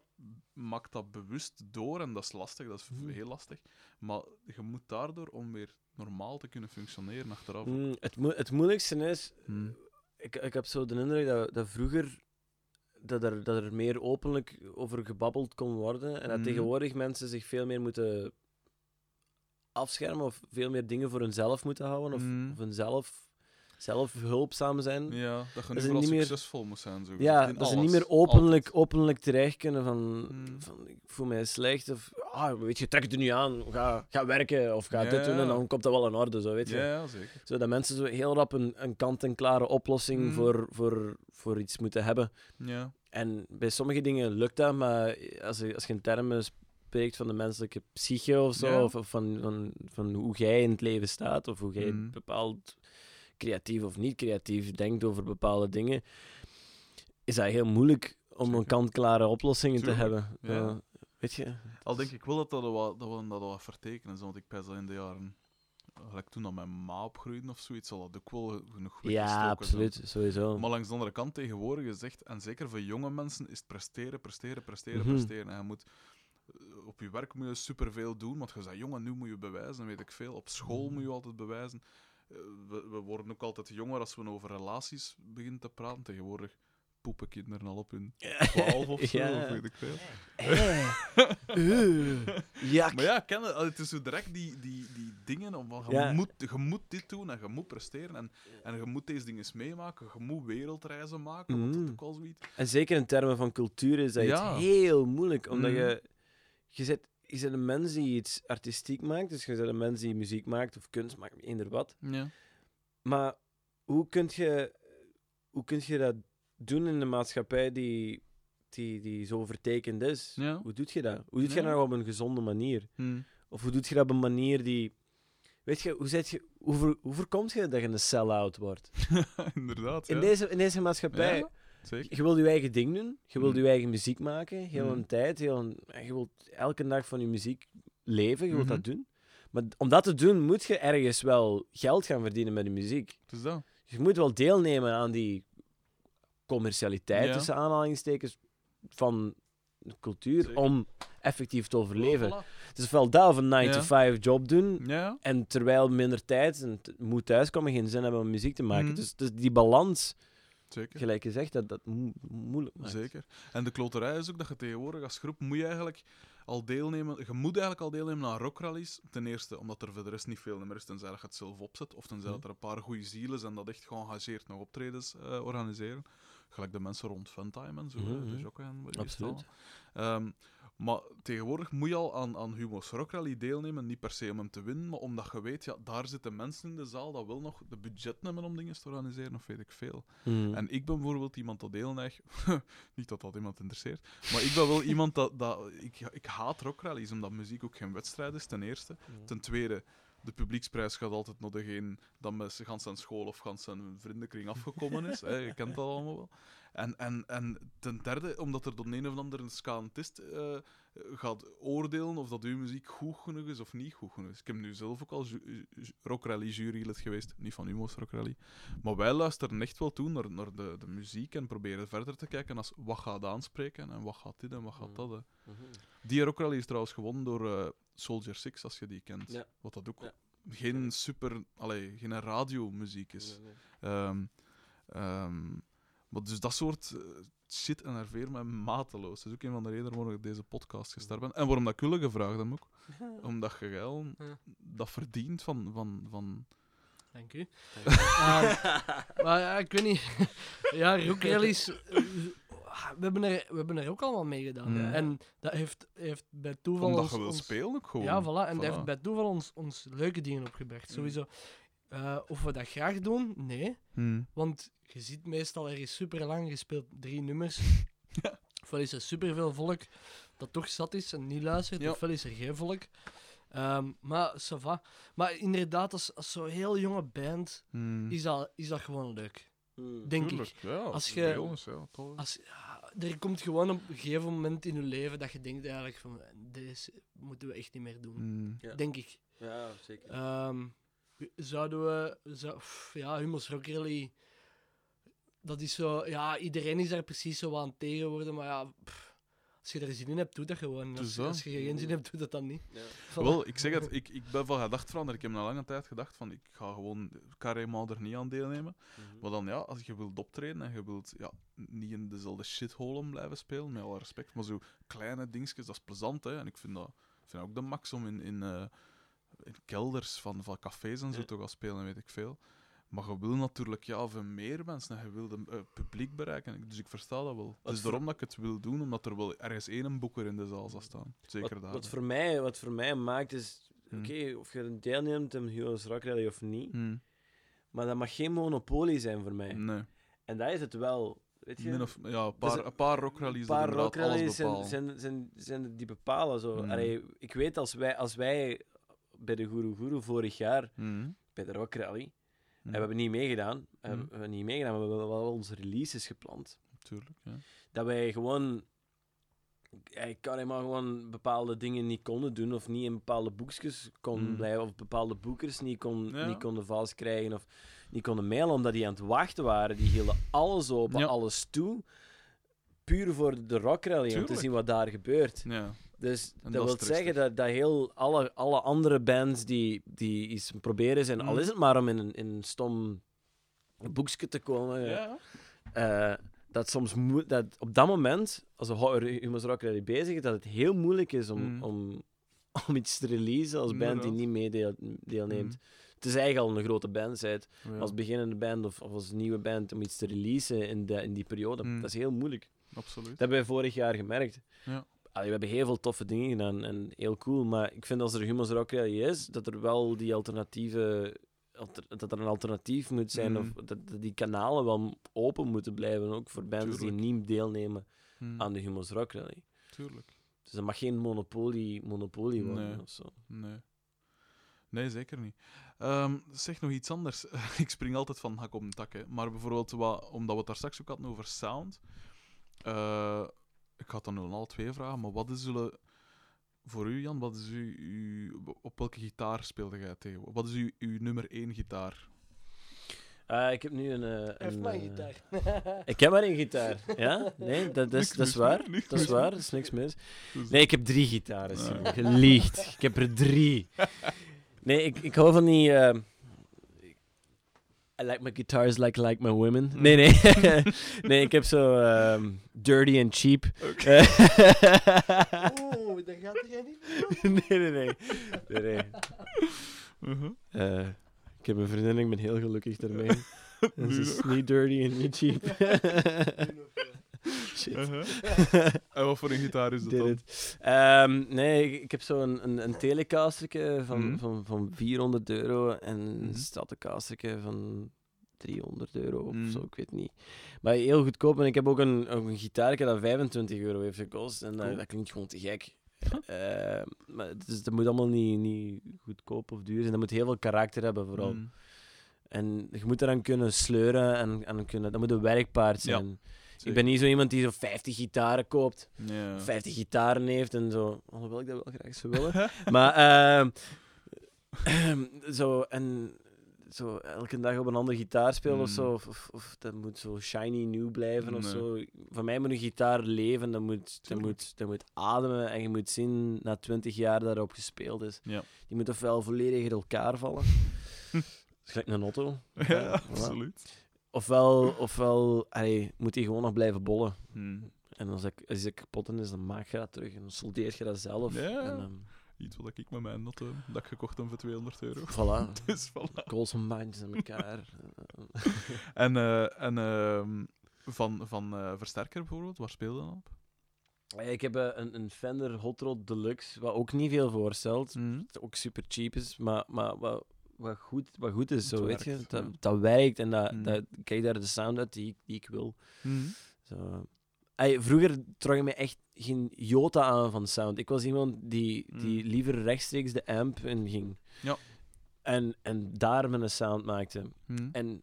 maak dat bewust door. En dat is lastig, dat is Mhm. heel lastig. Maar je moet daardoor, om weer normaal te kunnen functioneren achteraf. Mm, het, moe- het moeilijkste is, Hmm. ik, ik heb zo de indruk dat, dat vroeger dat er, dat er meer openlijk over gebabbeld kon worden. En dat Mhm. tegenwoordig mensen zich veel meer moeten afschermen of veel meer dingen voor hunzelf moeten houden. Of, Mhm. of hunzelf zelf hulpzaam zijn. Ja, dat je nu vooral niet meer- succesvol moet zijn. Zo Ja, dat ze niet meer openlijk, altijd. openlijk terecht kunnen van, Mm. van ik voel mij slecht of ah, weet je, trek het er nu aan, ga, ga werken of ga Ja, dit doen en dan komt dat wel in orde, zo weet je. Ja, zeker. Zodat mensen zo heel rap een, een kant-en-klare oplossing Mm. voor, voor, voor iets moeten hebben. Ja. En bij sommige dingen lukt dat, maar als je, als je in termen spreekt van de menselijke psyche of zo, Ja. of, of van, van, van hoe jij in het leven staat, of hoe jij Mm. bepaald creatief of niet creatief denkt over bepaalde dingen, is dat heel moeilijk om een kant-klare oplossingen Tuurlijk, te hebben. ja. Uh, weet je? Al denk ik wel dat, dat, wat, dat we dat wel vertekenen, want ik pijs dat in de jaren... Gelijk toen dat mijn ma opgroeide of zoiets, zal dat ook wel genoeg Ja, zijn. absoluut, sowieso. Maar langs de andere kant tegenwoordig is echt, en zeker voor jonge mensen, is het presteren, presteren, presteren, Mhm. presteren. En je moet, eh, op je werk moet je superveel doen, want je zegt, jongen, nu moet je bewijzen, weet ik veel. Op school moet je altijd bewijzen. Eh, We, we worden ook altijd jonger als we over relaties beginnen te praten. Tegenwoordig poepen kinderen al op hun twaalf of zo, Ja. of weet ik veel. Eh, Jak. Maar ja, ken het is zo direct die, die, die dingen, om, van, je, Ja. moet, je moet dit doen en je moet presteren en, en je moet deze dingen meemaken, je moet wereldreizen maken, want dat Mm. ook al zoiets. En zeker in termen van cultuur is dat Ja. heel moeilijk, omdat Mhm. je, je zit, je bent een mens die iets artistiek maakt, dus je bent een mens die muziek maakt of kunst maakt, eender wat. Ja. Maar hoe kun je, hoe kun je dat doen in een maatschappij die, die, die zo vertekend is? Ja. Hoe doe je dat? Hoe doe je dat op een gezonde manier? Hm. Of hoe doe je dat op een manier die Weet je, hoe, zet je, hoe, hoe voorkomt je dat je een sell-out wordt? Inderdaad, In, ja. deze, in deze maatschappij, Ja, zeker. je wilt je eigen ding doen, je wilt Mhm. je eigen muziek maken, heel Mhm. een tijd, heel een, en je wilt elke dag van je muziek leven, je wilt Mhm. dat doen. Maar om dat te doen, moet je ergens wel geld gaan verdienen met je muziek. Is dat. Je moet wel deelnemen aan die commercialiteit, Ja. tussen aanhalingstekens, van de cultuur, Zeker. om effectief te overleven. Voilà. Het is ofwel dat of een Ja. 9-to-5 job doen, Ja, en terwijl minder tijd en t- moet thuiskomen, geen zin hebben om muziek te maken. Dus, dus die balans, zeker. gelijk je zegt, dat dat mo- moeilijk maakt. Zeker. En de kloterij is ook dat je tegenwoordig als groep moet je eigenlijk al deelnemen. Je moet eigenlijk al deelnemen aan rockrallies. Ten eerste omdat er voor de rest niet veel meer is, tenzij je het zelf opzet. Of tenzij dat er een paar goede zielen zijn dat echt geëngageerd nog optredens eh, organiseren. Gelijk de mensen rond Funtime en zo, hè, Mhm. de Jokke en wat is het Absoluut. allemaal. Maar tegenwoordig moet je al aan, aan Humo's Rockrally deelnemen. Niet per se om hem te winnen, maar omdat je weet, ja, daar zitten mensen in de zaal dat wil nog de budget nemen om dingen te organiseren, of weet ik veel. Mhm. En ik ben bijvoorbeeld iemand dat deelneigt. Niet dat dat iemand interesseert. Maar ik ben wel iemand dat. dat ik, ik haat rockrallies, omdat muziek ook geen wedstrijd is, ten eerste. Ten tweede, de publieksprijs gaat altijd naar degene dat met zijn gans zijn school of gans zijn vriendenkring afgekomen is. hè, je kent dat allemaal wel. En, en, en ten derde, omdat er door een of andere scanentist eh gaat oordelen of dat uw muziek goed genoeg is of niet goed genoeg is. Ik heb nu zelf ook al ju- ju- rockrally jurylid geweest, niet van Humo's rockrally. Maar wij luisteren echt wel toe naar, naar de, de muziek en proberen verder te kijken als wat gaat aanspreken en wat gaat dit en wat gaat dat. hè. Mhm. Die rockrally is trouwens gewonnen door eh, Soldier Six, als je die kent. Ja. Wat dat ook Ja. geen super, allee, geen radiomuziek is. Nee, nee. Ehm, ehm, maar dus dat soort eh, shit enerveert mij mateloos. Dat is ook een van de redenen waarom ik deze podcast gestart ben. En waarom dat ik jullie gevraagd heb ook. Omdat je geil Ja. dat verdient van... van, van Dank u. Ehm, maar ja, ik weet niet. ja, rockrallies. Eh, We hebben, er, we hebben er ook allemaal mee gedaan. Ja. En dat heeft, heeft bij toeval omdat ons, je wil ons- spelen ook gewoon. Ja, voilà. En dat heeft bij toeval ons, ons leuke dingen opgebracht. Mm. Sowieso. Eh, of we dat graag doen? Nee. Hmm. Want je ziet meestal er is super lang, je speelt drie nummers. Ofwel is er superveel volk dat toch zat is en niet luistert, Ja. ofwel is er geen volk. Ehm, maar ça va. Maar inderdaad, als, als zo'n heel jonge band Hmm. is dat, is dat gewoon leuk. Denk Tuurlijk, ik. Ja, Als je- ja. Als, ja, er komt gewoon op een gegeven moment in je leven dat je denkt eigenlijk van, deze moeten we echt niet meer doen. Hmm. Ja. Denk ik. Ja, zeker. Ehm, zouden we... Zou, pff, ja, Humo's Rock Rally... Dat is zo... Ja, iedereen is daar precies zo aan tegen worden, maar ja... pff, als je er zin in hebt, doe dat gewoon. Dus Als, als je geen zin hebt, doe dat dan niet. Ja. Voilà. Wel, ik zeg het, ik, ik ben van gedacht veranderd. Ik heb na lange tijd gedacht van, ik ga gewoon carrément er niet aan deelnemen. Mhm. Maar dan ja, als je wilt optreden en je wilt ja, niet in dezelfde shitholen blijven spelen, met alle respect, maar zo kleine dingetjes, dat is plezant. Hè? En ik vind dat, ik vind dat ook de max om in, in, eh, in kelders van, van cafés en zo Ja. te gaan spelen, weet ik veel. Maar je wil natuurlijk ja, veel meer mensen en je wil het publiek bereiken. Dus ik versta dat wel. Het is daarom dat ik het wil doen, omdat er wel ergens één boeker in de zaal zal staan. Zeker wat, daar. wat, voor mij, wat voor mij maakt is, Hmm. oké, of je deelneemt aan Heroes Rock Rally of niet, Hmm. maar dat mag geen monopolie zijn voor mij. Nee. En dat is het wel. Weet je? Min of, ja, een paar, een paar rockrallies paar alles rockrallies zijn, zijn, zijn, zijn die bepalen. Zo. Mm. Allee, ik weet als wij, als wij bij de Guru Guru vorig jaar, bij de Rock Rally, en Mhm. we hebben niet meegedaan, we Mm. hebben niet meegedaan, maar we hebben wel onze releases gepland. Tuurlijk, ja. Dat wij gewoon, ik kan helemaal gewoon bepaalde dingen niet konden doen, of niet in bepaalde boekjes kon Mm. blijven, of bepaalde boekers niet, kon, Ja. niet konden vals krijgen, of niet konden mailen, omdat die aan het wachten waren. Die hielden alles open, Ja. alles toe. Puur voor de Rock Rally, om te zien wat daar gebeurt. ja. Dus En dat, wil zeggen dat, dat heel alle, alle andere bands die, die iets proberen zijn, al Mm. is het maar om in een, in een stom boekje te komen, Ja. eh, dat soms dat op dat moment, als een horror Humus Rock Rally bezig is, dat het heel moeilijk is om, Mm. om, om iets te releasen als band die niet meedeelneemt. Mm. Het is eigenlijk al een grote band, zijt, Ja. als beginnende band of, of als nieuwe band, om iets te releasen in, de, in die periode. Mm. Dat is heel moeilijk. Absoluut. Dat hebben wij vorig jaar gemerkt. Ja. Allee, we hebben heel veel toffe dingen gedaan en heel cool. Maar ik vind als er Humus Rock Rally is, dat er wel die alternatieve. alter- dat er een alternatief moet zijn. Mm. Of dat, die kanalen wel open moeten blijven. Ook voor bands Tuurlijk. die niet deelnemen Hm, aan de Humus Rock Rally. Tuurlijk. Dus dat mag geen monopolie, monopolie worden Nee. of zo. Nee. Nee, zeker niet. Ehm, zeg nog iets anders. ik spring altijd van hak op een tak, hè. maar bijvoorbeeld, wat, omdat we het daar straks ook hadden over sound. eh, ik ga het dan alle twee vragen, maar wat is zullen voor u, Jan, wat is uw, uw- op welke gitaar speelde jij tegen? Wat is uw, uw nummer één gitaar? Ah, ik heb nu een... eh, Heeft een, mijn eh, gitaar. Ik heb maar één gitaar. Ja? Nee, dat, dat, is, dat is waar. Dat is waar, dat is niks mis. Nee, ik heb drie gitaren, Ah. Geliegd. Ik heb er drie. Nee, ik, ik hou van die... ehm, I like my guitars like I like my women. Mm. Nee, nee. nee, ik heb zo ehm, dirty and cheap. Oké. Oeh, dat gaat er niet. nee, nee, nee. nee, nee. Uh-huh. Eh, ik heb een vriendin, ik ben heel gelukkig daarmee. Ze is nog. niet dirty en niet cheap. Shit. Uh-huh. En wat voor een gitaar is dat dan? Ehm, nee, ik, heb zo een, een, een telecasterke van, Mhm. van, van 400 euro en een Mhm. Stratocasterke van 300 euro of Mhm. zo, ik weet niet. Maar heel goedkoop. En ik heb ook een, een gitaarke dat 25 euro heeft gekost. En dat, Cool. dat klinkt gewoon te gek. Eh, maar het is, dat moet allemaal niet, niet goedkoop of duur zijn. Dat moet heel veel karakter hebben, vooral. Mm. En je moet eraan kunnen sleuren en, en kunnen, dat moet een werkpaard Ja, Ik ben niet zo iemand die zo 50 gitaren koopt. Ja. 50 gitaren heeft en zo. Alhoewel ik dat wel graag zou willen. maar ehm, zo, en zo elke dag op een andere gitaar spelen of Mm. zo. Of, of, of dat moet zo shiny nieuw blijven of zo. Voor mij moet een gitaar leven. Dat moet, dat, moet, dat moet ademen en je moet zien na 20 jaar dat erop gespeeld is. Ja. Die moet ofwel volledig in elkaar vallen. Dat is gelijk een auto. Ja, voilà. absoluut. Ofwel, ofwel allee, moet hij gewoon nog blijven bollen. Hmm. En als, ik, als hij kapot is, dan maak je dat terug en dan soldeer je dat zelf. Ja. En, ehm, Iets wat ik met mijn not heb, dat ik gekocht heb voor 200 euro. voilà. Dus voilà. Colson bandjes aan elkaar. En, eh, en ehm, van, van eh, versterker bijvoorbeeld, waar speel je dan op? Eh, ik heb een, een Fender Hot Rod Deluxe, wat ook niet veel voorstelt. Wat ook super cheap is, maar, maar wat, wat, goed, wat goed is, zo, weet je. Dat, ja. dat werkt en dat, Mhm. dat, ik krijg daar de sound uit die, ik- die ik wil. Mhm. Zo. Vroeger trok ik me echt geen jota aan van sound. Ik was iemand die, die Mm. liever rechtstreeks de amp in ging. Ja. En, en daar mijn sound maakte. En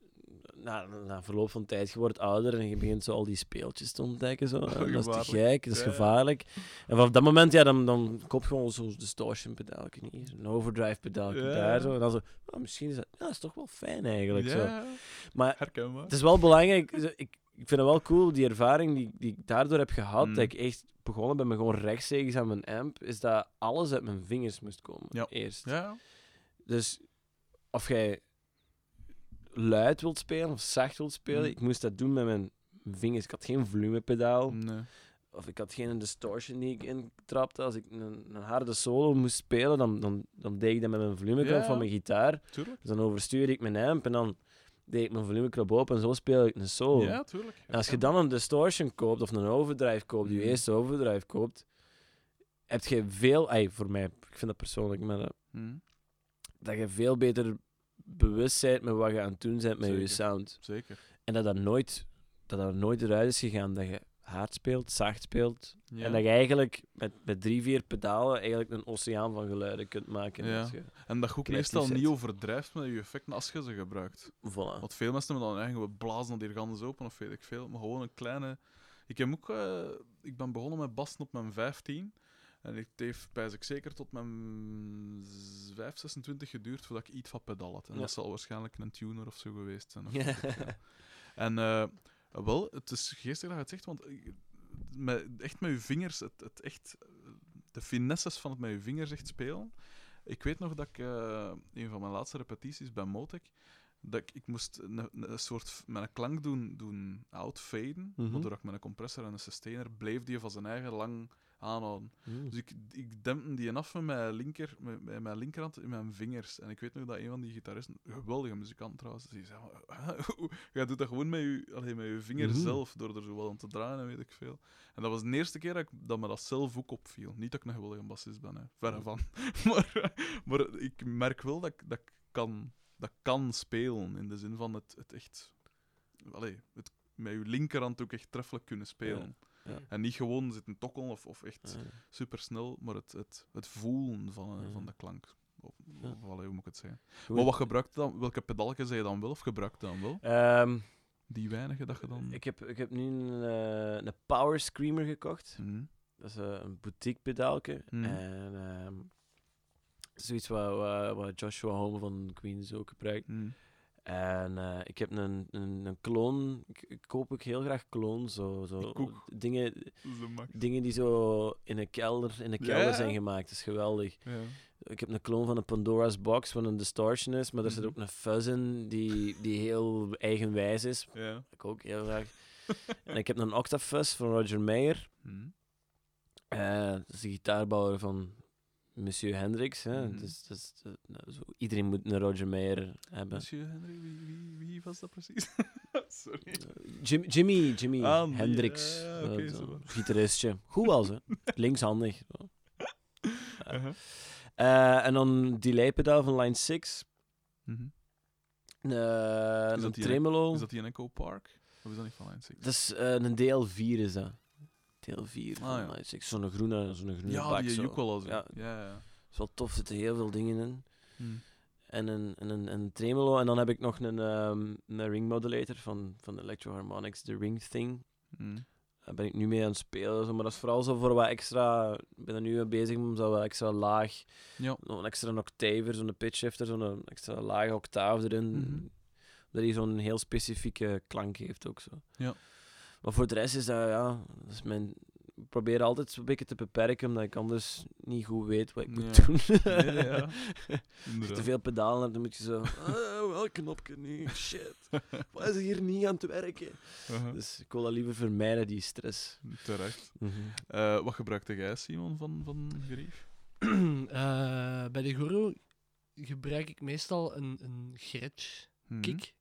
na, na verloop van tijd, je wordt ouder en je begint zo al die speeltjes te ontdekken. Zo. Dat is te gek, dat is gevaarlijk. En vanaf dat moment, ja, dan, dan koop je gewoon zo'n distortion pedaalje niet, een overdrive pedaalje daar. Zo. En dan zo, oh, misschien is dat, ja, is toch wel fijn eigenlijk. Zo. Maar herkenbaar. het is wel belangrijk. Ik, ik vind het wel cool, die ervaring die, die ik daardoor heb gehad, Mm. dat ik echt begonnen ben met gewoon rechtstreeks aan mijn amp, is dat alles uit mijn vingers moest komen. Ja. Eerst. Ja, Dus of jij luid wilt spelen of zacht wilt spelen, Mm. ik moest dat doen met mijn vingers. Ik had geen volumepedaal, nee. of ik had geen distortion die ik intrapte. Als ik een, een harde solo moest spelen, dan, dan, dan deed ik dat met mijn volumeknop Ja. van mijn gitaar. tuurlijk. Dus dan overstuurde ik mijn amp en dan deed ik mijn volumeknop open en zo speel ik een solo. Ja, tuurlijk. En als je dan een distortion koopt of een overdrive koopt, je Mhm. eerste overdrive koopt, heb je veel, ay, voor mij, ik vind dat persoonlijk, maar dat, Mhm. dat je veel beter bewust bent met wat je aan het doen bent met je sound. Zeker. En dat dat nooit, dat dat nooit eruit is gegaan, dat je hard speelt, zacht speelt, Ja. en dat je eigenlijk met, met drie, vier pedalen eigenlijk een oceaan van geluiden kunt maken. Ja. je- En dat je ook meestal zet. niet overdrijft met je effecten als je ze gebruikt. Voilà. Want veel mensen hebben dan eigenlijk we blazen dat hier gans open of weet ik veel. Maar gewoon een kleine. Ik heb ook. eh, ik ben begonnen met bassen op mijn 15. En het heeft ik zeker tot mijn 5, 26 geduurd voordat ik iets van pedaal had. En Ja. dat zal waarschijnlijk een tuner of zo geweest zijn. of Ja. En eh, wel, het is geestig dat je het zegt, want met, echt met je vingers, het, het echt, de finesses van het met je vingers echt spelen. Ik weet nog dat ik, eh, een van mijn laatste repetities bij Motec, dat ik, ik moest een, een soort, met een klank doen, doen outfaden, Mhm. maar doordat ik met een compressor en een sustainer bleef die van zijn eigen lang aanhouden. Mm. Dus ik, ik dempte die af met mijn, linker, met, met mijn linkerhand in mijn vingers. En ik weet nog dat een van die gitaristen, een geweldige muzikant trouwens, die zei: Je doet dat gewoon met je, allee, met je vinger Mhm. zelf, door er zo wel aan te draaien en weet ik veel. En dat was de eerste keer dat, ik, dat me dat zelf ook opviel. Niet dat ik een geweldige bassist ben, hè. verre van. maar, maar ik merk wel dat ik, dat ik kan, dat kan spelen, in de zin van het, het echt. Allee, het met je linkerhand ook echt treffelijk kunnen spelen. ja. En niet gewoon zitten tokkelen of, of echt Ja. super snel, maar het, het, het voelen van, eh, van de klank. Of, hoe moet ik het zeggen? Goed. Maar wat gebruikt dan? Welke pedalken zei je dan wel of gebruikt je dan wel? Ehm, Die weinige dat je dan... ik, heb, ik heb nu een, eh, een Power Screamer gekocht. Mhm. Dat is eh, een boutique pedaalke. Mhm. En ehm, zoiets wat, wat, Joshua Home van Queens ook gebruikt. Mhm. En eh, ik heb een, een, een kloon. Ik, ik koop ook heel graag kloon. Zo, zo Ik dingen, dingen die zo in een kelder, in een kelder ja. zijn gemaakt. Dat is geweldig. Ja. Ik heb een kloon van een Pandora's Box, van een distortion is, maar er zit Mhm. ook een fuzz in die, die heel eigenwijs is. Ja. Ik ook heel graag. en ik heb een Octafuzz van Roger Mayer. Mhm. Eh, dat is de gitaarbouwer van Monsieur Hendrix. Hè. Mhm. Dus, dus, eh, nou, zo, iedereen moet een Roger Mayer hebben. Monsieur Henry, wie, wie, wie was dat precies? Sorry. Eh, Jim, Jimmy, Jimmy Ah, die, Hendrix. ja, ja, eh, zo, gitaristje. Goed was, hè. Linkshandig. Uh-huh. En dan delay-pedaal van Line 6. Mhm. Dat een die- tremolo. Is dat die in Echo Park? Of is dat niet van Line 6? Dat is een DL4 is dat. DL4 van Ah, ja. Line 6. Zo'n groene, zo'n groene Ja, bak. die zo. Ja. Ja, ja. is wel tof, er zitten heel veel dingen in. Mhm. En een, en een, een tremolo. En dan heb ik nog een, ehm, een ring modulator van, van Electro Harmonics, de Ring Thing. Mhm. Daar ben ik nu mee aan het spelen. Zo, maar dat is vooral zo voor wat extra. Ik ben er nu mee bezig om zo wat extra laag. Ja. Nog een extra octaver, zo'n pitch shifter, zo'n extra lage octaaf erin. Mhm. Dat hij zo'n heel specifieke klank heeft ook zo. Ja. Maar voor de rest is dat, ja, dat is mijn. Ik probeer altijd een beetje te beperken, omdat ik anders niet goed weet wat ik moet Ja. doen. Nee, nee, ja. Als je te veel pedalen hebt, dan moet je zo. Ah, welk knopje nu? Shit. Wat is hier niet aan het werken? Uh-huh. Dus ik wil dat liever vermijden, die stress. Terecht. Mhm. Eh, wat gebruikte jij, Simon, van, van Grief? Eh, bij de Guru gebruik ik meestal een, een Gretsch Mhm. kick.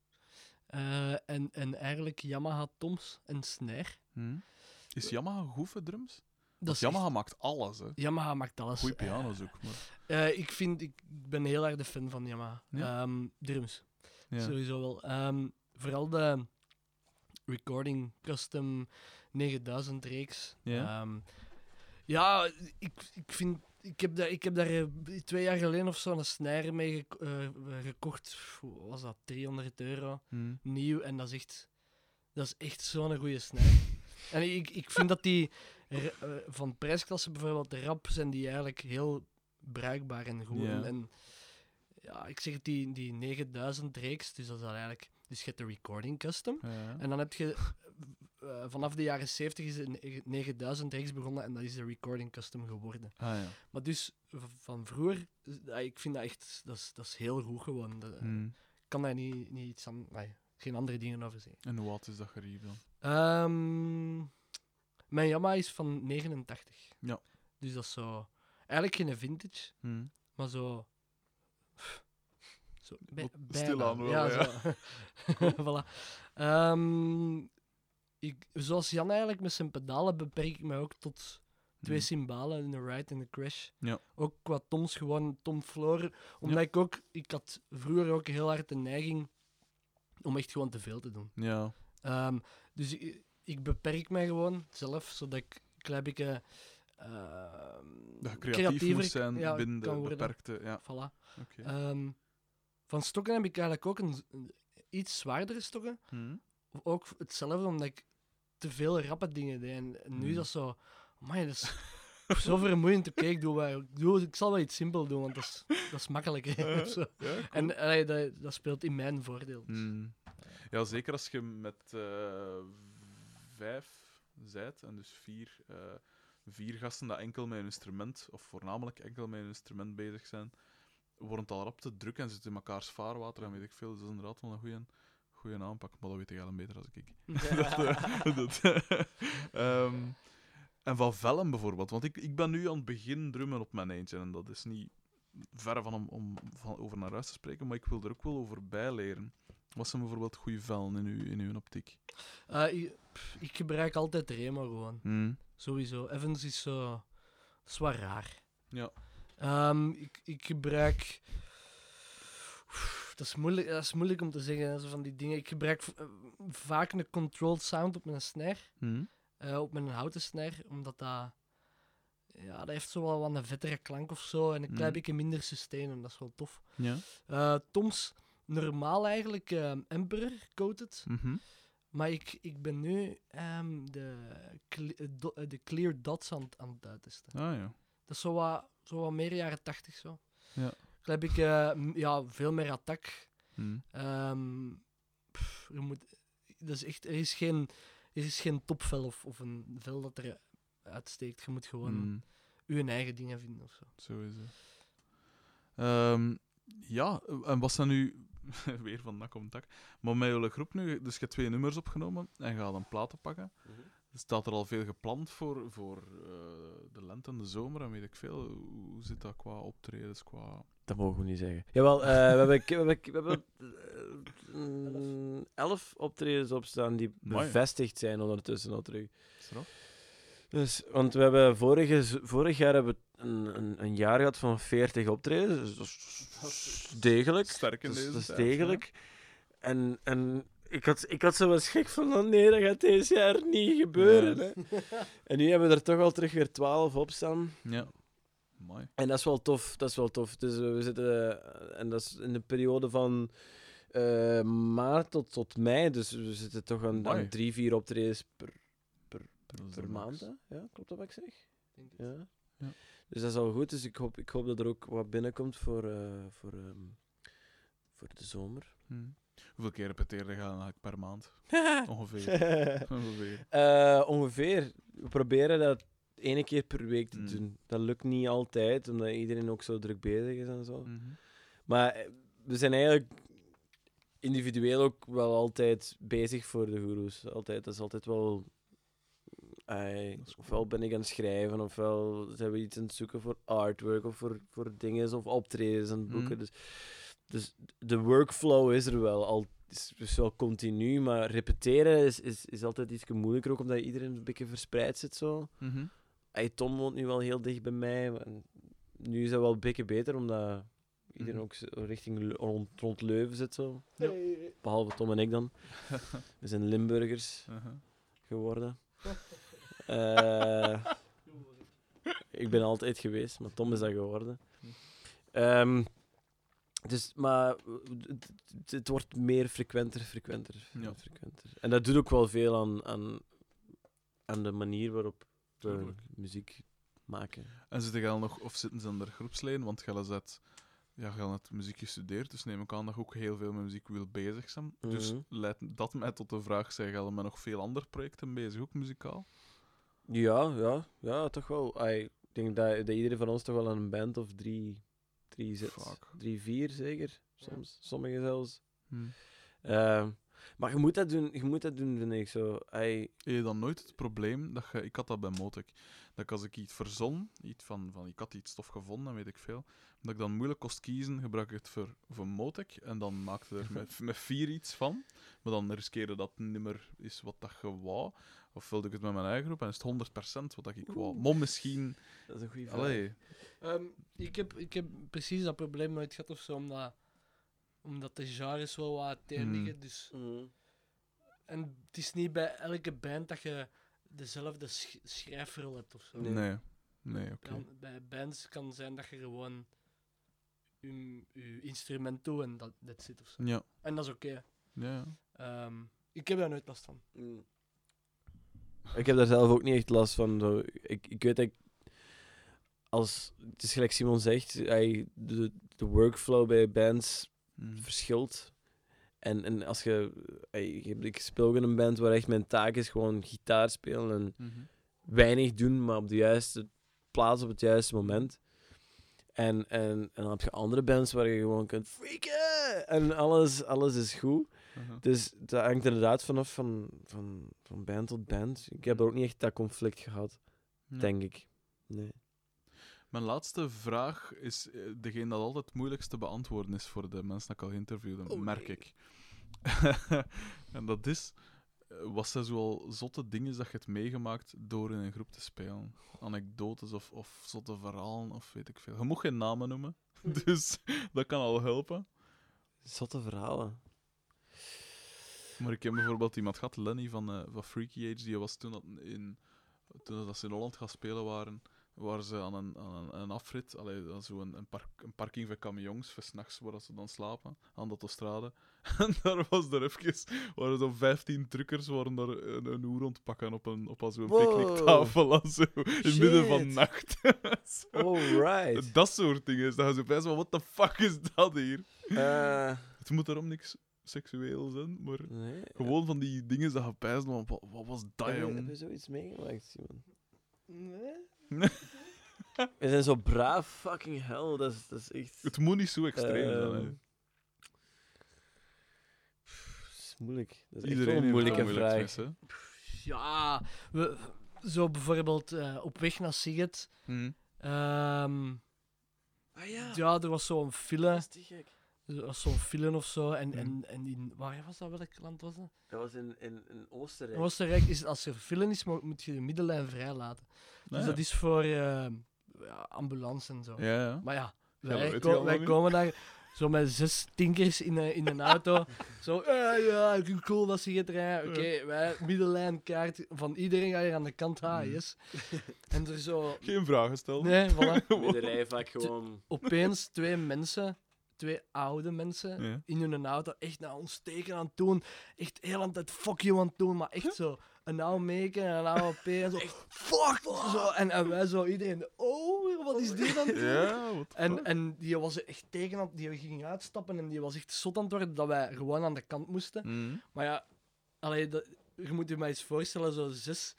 Eh, en, en eigenlijk Yamaha toms en snare. Mhm. Is Yamaha goed voor drums? Dat Yamaha echt- maakt alles, hè. Yamaha maakt alles. Goeie Eh, piano's ook, maar... eh, ik, vind, ik ben heel erg de fan van Yamaha. Ja? Ehm, drums, Ja. sowieso wel. Ehm, vooral de Recording Custom 9000 reeks. Ja? Ehm, ja, ik, ik vind... Ik heb, daar, ik heb daar eh, twee jaar geleden of zo een snare mee gek- eh, gekocht. Hoe was dat? 300 euro. Mhm. Nieuw. En dat is echt... Dat is echt zo'n goede snare. en ik, ik vind dat die... eh, van prijsklasse bijvoorbeeld, de rap zijn die eigenlijk heel bruikbaar en goed. En, ja, ik zeg het, die, die 9000 reeks, dus dat is eigenlijk... Dus je hebt de recording custom. Ja. En dan heb je... eh, vanaf de jaren 70 is de 9000 reeks begonnen en dat is de recording custom geworden. Ah, ja. Maar dus van vroeger, eh, ik vind dat echt, dat is, dat is heel goed gewoon. Dat-. Ik kan daar niet, niet iets aan, nee, geen andere dingen over zeggen. En hoe oud is dat gerief dan? Ehm, mijn Yamaha is van 89. Ja. Dus dat is zo, eigenlijk geen vintage, Mhm. maar zo. Zo, bij- bijna. stilaan wel, ja. ja. Voilà. Ehm, ik, zoals Jan eigenlijk met zijn pedalen beperk ik mij ook tot twee Mhm. cymbalen, een ride en een crash. Ja. Ook qua toms, gewoon tom floor. Omdat ik ook, ik had vroeger ook heel hard de neiging om echt gewoon te veel te doen. Ja. Ehm, dus ik, ik beperk mij gewoon zelf, zodat ik een klein beetje ehm, Dat je creatief creatiever moet zijn ja, binnen de beperkte... Ja, Voilà. Ehm, van stokken heb ik eigenlijk ook een, een iets zwaardere stokken. Mhm. Ook hetzelfde, omdat ik te veel rappe dingen deed. En, nu is Hmm. dat zo... Man, dat is zo vermoeiend. Oké, ik, doe wel- ik, doe, ik zal wel iets simpel doen, want dat is, dat is makkelijk. hè, of zo. Ja, cool. En allee, dat, dat speelt in mijn voordeel. dus. Mm. Ja, zeker als je met eh, vijf zijt en dus vier, eh, vier gasten dat enkel met een instrument, of voornamelijk enkel met een instrument bezig zijn, wordt het al rap te druk en zit in mekaars vaarwater en weet ik veel. Dus dat is inderdaad wel een goede goede aanpak, maar dat weet jij dan beter dan ik. dat, eh, dat, ehm, en van vellen bijvoorbeeld, want ik, ik ben nu aan het begin drummen op mijn eentje en dat is niet ver van om, om van over naar huis te spreken, maar ik wil er ook wel over bijleren. Wat zijn bijvoorbeeld goede vellen in uw, in uw optiek? Eh, ik, pff, ik gebruik altijd Remo gewoon. Hmm. Sowieso. Evans is zo... Dat is wel raar. Ja. Ehm, ik, ik gebruik... Dat is, moeilijk, dat is moeilijk om te zeggen, zo van die dingen. Ik gebruik eh, vaak een controlled sound op mijn snare. Hmm. eh, op mijn houten snare, omdat dat... ja, dat heeft zo wel wat een vettere klank of zo. En een klein Mhm. beetje minder sustain. En dat is wel tof. Ja. Eh, Toms, normaal eigenlijk Emperor coated. Mhm. Maar ik, ik ben nu ehm, de, de Clear Dots aan, het- aan het uittesten. Ah ja. Dat is zo wat, zo wat meer jaren 80 zo. Ja. Dan heb ik eh, ja, veel meer attack. Hm. Ehm, pff, je moet, dat is echt, er, is geen, er is geen topvel of, of een vel dat er uitsteekt. Je moet gewoon Hm. je eigen dingen vinden of zo. Zo is het. Ehm, ja, en wat zijn nu... Weer van nak om tak. Maar met jullie groep nu, dus je hebt twee nummers opgenomen en gaat een platen pakken. Staat er al veel gepland voor, voor eh, de lente en de zomer en weet ik veel? Hoe hoe zit dat qua optredens, qua... Dat mogen we niet zeggen. Jawel, eh, we hebben, we hebben, we hebben eh, elf optredens opstaan die bevestigd zijn ondertussen al terug. Dus, want we hebben vorige, vorig jaar hebben we een, een, een jaar gehad van 40 optredens. Dus dat is degelijk. Sterk in Dat is- deze dat is tijd, degelijk. En, en ik, had, ik had zo wat schrik van, oh nee, dat gaat deze jaar niet gebeuren. Ja. Hè. En nu hebben we er toch al terug weer 12 op staan. Ja. Mooi. En dat is wel tof. Dat is wel tof. Dus eh, we zitten, eh, en dat is in de periode van eh, maart tot, tot mei. Dus we zitten toch aan, drie, vier optredens per, per, maand. Hè? Ja, klopt dat wat ik zeg? Denk het. Ja. Ja. Dus dat is al goed. Dus ik hoop, ik hoop dat er ook wat binnenkomt voor, eh, voor, ehm, voor de zomer. Hm. Hoeveel keer repeteren gaan per maand? Ongeveer. Ongeveer. Eh, ongeveer. We proberen dat ene keer per week te Mm. doen. Dat lukt niet altijd, omdat iedereen ook zo druk bezig is en zo. Mhm. Maar eh, we zijn eigenlijk individueel ook wel altijd bezig voor de goeroes. Altijd, dat is altijd wel... ofwel ben ik aan het schrijven, ofwel zijn we iets aan het zoeken voor artwork, of voor, voor dingen, of optredens en boeken. Mhm. Dus, dus de workflow is er wel, al, is, is wel continu, maar repeteren is, is, is altijd iets moeilijker, ook omdat iedereen een beetje verspreid zit zo. Mhm. Hey, Tom woont nu wel heel dicht bij mij. nu is dat wel een beetje beter, omdat iedereen Mhm. ook richting rond, rond Leuven zit. Zo. Behalve Tom en ik dan. We zijn Limburgers Uh-huh. geworden. Eh, ik ben altijd geweest, maar Tom is dat geworden. Ehm, dus, maar het, het- het wordt meer frequenter, frequenter, Ja. frequenter. En dat doet ook wel veel aan, aan, aan de manier waarop Tuurlijk. muziek maken. En zitten jij nog, of zitten ze aan de groepslijn? Want jij zet, ja, jij hebt muziek gestudeerd, dus neem ik aan dat je ook heel veel met muziek wil bezig zijn. Dus Mhm. leidt dat mij tot de vraag, zijn jij met nog veel andere projecten bezig, ook muzikaal? Ja, ja, ja, toch wel. Ik denk dat, dat iedereen van ons toch wel aan een band of drie, drie zit. Fuck. Drie, vier zeker. Soms, sommigen zelfs. Hm. Ehm, maar je moet dat doen, je moet dat doen, vind ik zo. Heb je dan nooit het probleem dat je, ik had dat bij Motek, dat ik als ik iets verzon, iets van, van ik had iets stof gevonden en weet ik veel, dat ik dan moeilijk kost kiezen, gebruik ik het voor, voor Motek en dan maakte er met, met vier iets van, maar dan riskeerde dat het niet meer is wat dat je wou, of wilde ik het met mijn eigen groep en is het 100% wat dat ik wou. Maar misschien, dat is een goede vraag. Ehm, ik, heb, ik heb precies dat probleem nooit gehad of zo, omdat, omdat de genres wel wat uiteen liggen. Dus, Mhm. en het is niet bij elke band dat je dezelfde sch schrijfrol hebt of zo. Nee. nee, nee, oké. Bij bands kan het zijn dat je gewoon je, je instrument doet en dat dat zit of zo. Ja, En dat is oké. ja, ja. Ehm, ik heb daar nooit last van. Mm. Ik heb daar zelf ook niet echt last van. Zo. Ik, ik weet dat ik, als, het is gelijk Simon zegt, hij, de, de workflow bij bands Hm. verschilt. En, en als je, ik- speel ook in een band waar echt mijn taak is gewoon gitaar spelen en Mhm. weinig doen, maar op de juiste plaats op het juiste moment. En, en, en dan heb je andere bands waar je gewoon kunt freaken en alles, alles is goed. Uh-huh. Dus dat hangt inderdaad vanaf van, van, van band tot band. Ik heb er ook niet echt dat conflict gehad, denk ik. Nee. Mijn laatste vraag is eh, degene dat altijd het te beantwoorden is voor de mensen die ik al Oh, merk nee. ik. en dat is, eh, wat zijn zoal zotte dingen dat je hebt meegemaakt door in een groep te spelen? Anekdotes of, of zotte verhalen of weet ik veel. Je mag geen namen noemen, dus dat kan al helpen. Zotte verhalen. Maar ik heb bijvoorbeeld iemand gehad, Lenny van, eh, van Freaky Age, die was toen dat in toen dat ze in Holland gaan spelen waren, waar ze aan een, aan een, een afrit, allee, aan zo een, een, park, een parking van camions, voor 's nachts waar ze dan slapen, aan de autostrade. En daar was er even, waren zo'n 15 truckers waren daar een, een oer ontpakken op, een, op zo'n Wow. picknicktafel, en zo, in het midden van nacht. Zo. Alright. Dat soort dingen. Dat je zo bij zo van, what the fuck is dat hier? Eh, Het moet daarom niks seksueel zijn, maar nee. gewoon van die dingen dat je bijst van, wat, wat was dat, je, heb je zoiets meegemaakt, Simon? Nee. We zijn zo braaf, fucking hell. Dat is, dat is echt... Het moet niet zo extreem zijn, hè. Ehm, Dat is moeilijk. Dat is echt Iedereen een heeft moeilijke moeilijk vraag. hè. Ja, we, zo bijvoorbeeld eh, op weg naar Siget. Hm. ehm, Ah ja, ja, er was zo'n file. dat is te gek. Er was zo'n file of zo. En, en, en in, waar was dat? Welk land was dat? Dat was in, in, in Oostenrijk. In Oostenrijk is als er file is, mo- moet je de middellijn vrijlaten. Dus Ah, dat is voor eh, ja, ambulance en zo. Ja, ja. Maar ja, Ja, wij, ko- komen daar zo met zes tinkers in een, in een auto. zo, eh, ja, ik vind cool dat ze hier rijden. Oké, wij, middellijnkaart van iedereen ga je aan de kant Mm. halen, yes. En er zo... Geen vragen stellen. Nee, voilà. In de rij vaak gewoon... Opeens twee mensen, twee oude mensen, Ja. in hun auto echt naar ons teken aan het doen. Echt heel aan het fuck you aan het doen, maar echt zo. Een oude meken en een oude P en zo. Fuck! Zo, en, en wij zo, iedereen, oh, wat is dit dan? Ja, wat En, en die was echt tegen, aan- die ging uitstappen en die was echt zot aan het worden dat wij gewoon aan de kant moesten. Hm. Maar ja, allee, dat, je moet je maar eens voorstellen, zo zes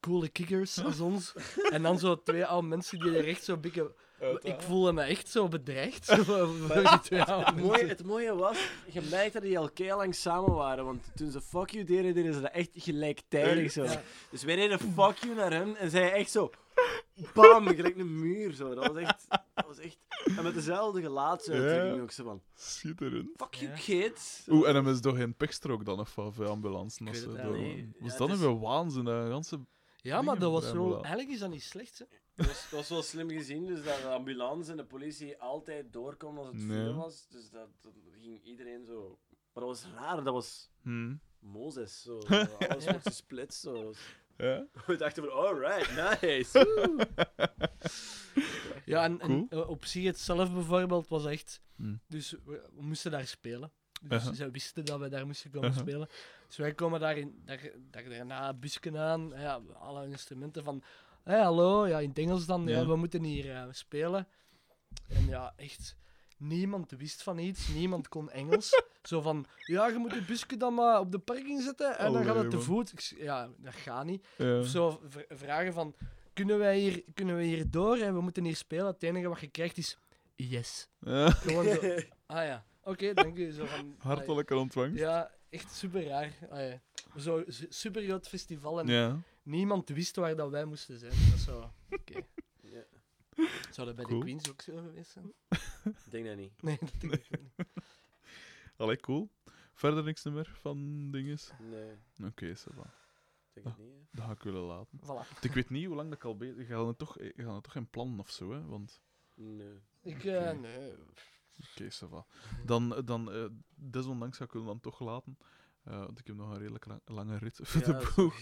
coole kickers als ons. en dan zo twee oude mensen die er echt zo bikken. Ik voelde me echt zo bedreigd. Zo, Het mooie, mensen. het mooie was, je merkte dat die al kei lang samen waren, want toen ze fuck you deden, deden ze dat echt gelijktijdig zo. Ja. Dus wij deden fuck you naar hen en zij echt zo, bam, gelijk een muur zo. Dat was echt, dat was echt, en met dezelfde gelaatsuitdrukking Ja. ook zo van, Schitterend. fuck you Ja. kids. Oeh, en dan is toch geen pekstrook dan of ambulance? Ik. Was Ja, dat nu weer waanzin? Dat ganse... Ja, maar dat was wel... Eigenlijk is dat niet slecht, hè. Het was, het was wel slim gezien, dus dat de ambulance en de politie altijd doorkomen als het Nee. vuur was. Dus dat, dat ging iedereen zo... Maar dat was raar, dat was Hm. Mozes. Zo, alles wordt gesplitst. Zo. Ja? We dachten van, alright, nice. Ja, en, Cool. op zich het zelf bijvoorbeeld was echt... Hm. Dus we, we moesten daar spelen. Dus Uh-huh. zij wisten dat wij daar moesten komen Uh-huh. spelen. Dus wij komen daar, in, daar, daar daarna busken aan. Ja, alle instrumenten van... Hé, hallo. Ja, in het Engels dan. Ja. Ja. we moeten hier eh, spelen. En ja, echt... Niemand wist van iets. Niemand kon Engels. Zo van... Ja, je moet je busje dan maar op de parking zetten. En dan gaat Allee, het te voet. Ik ja, dat gaat niet. Ja. Of zo v- vragen van... Kunnen wij hier, kunnen wij hier door? En we moeten hier spelen. Het enige wat je krijgt is... Yes. Ja. Gewoon zo... Ah ja. Oké, dank u. Zo van... Hartelijke ontvangst. Ja, echt super raar. Allee, Zo su- super groot festival en Ja. niemand wist waar dat wij moesten zijn. Dat is zo. Oké. Ja. Zou dat bij Cool. de Queens ook zo geweest zijn? Ik denk dat niet. Nee, dat denk ik niet. Allee, cool. Verder niks meer van dinges? Nee, Oké, okay, ik denk het niet. hè. Dat ga ik willen laten. Voilà. Want Ik weet niet hoe lang dat ik al bezig... Je gaat het toch, je gaat het toch geen plan of zo, hè? Want... Nee. Ik, eh, nee. Oké, va. Dan, dan eh, desondanks ga ik het dan toch laten. Eh, want ik heb nog een redelijk lang- lange rit voor Ja, de boeg.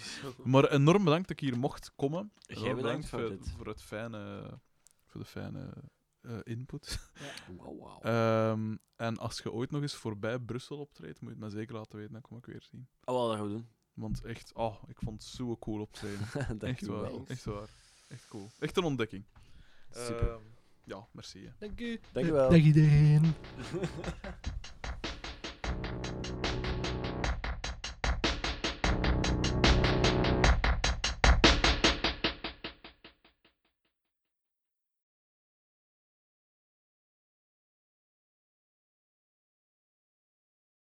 Maar enorm bedankt dat ik hier mocht komen. Jij Enorm bedankt voor voor, dit. voor het fijne, voor de fijne eh, input. Wauw, wauw. Ehm, en als je ooit nog eens voorbij Brussel optreedt, moet je het me zeker laten weten, dan kom ik weer zien. Oh, wel, dat gaan we doen. Want echt, oh, ik vond het zo cool optreden. Dank echt waar, wel. echt waar. Echt cool. Echt een ontdekking. Super. Ehm, ja, merci. Hè. Dank u. Dank u wel. Dag iedereen.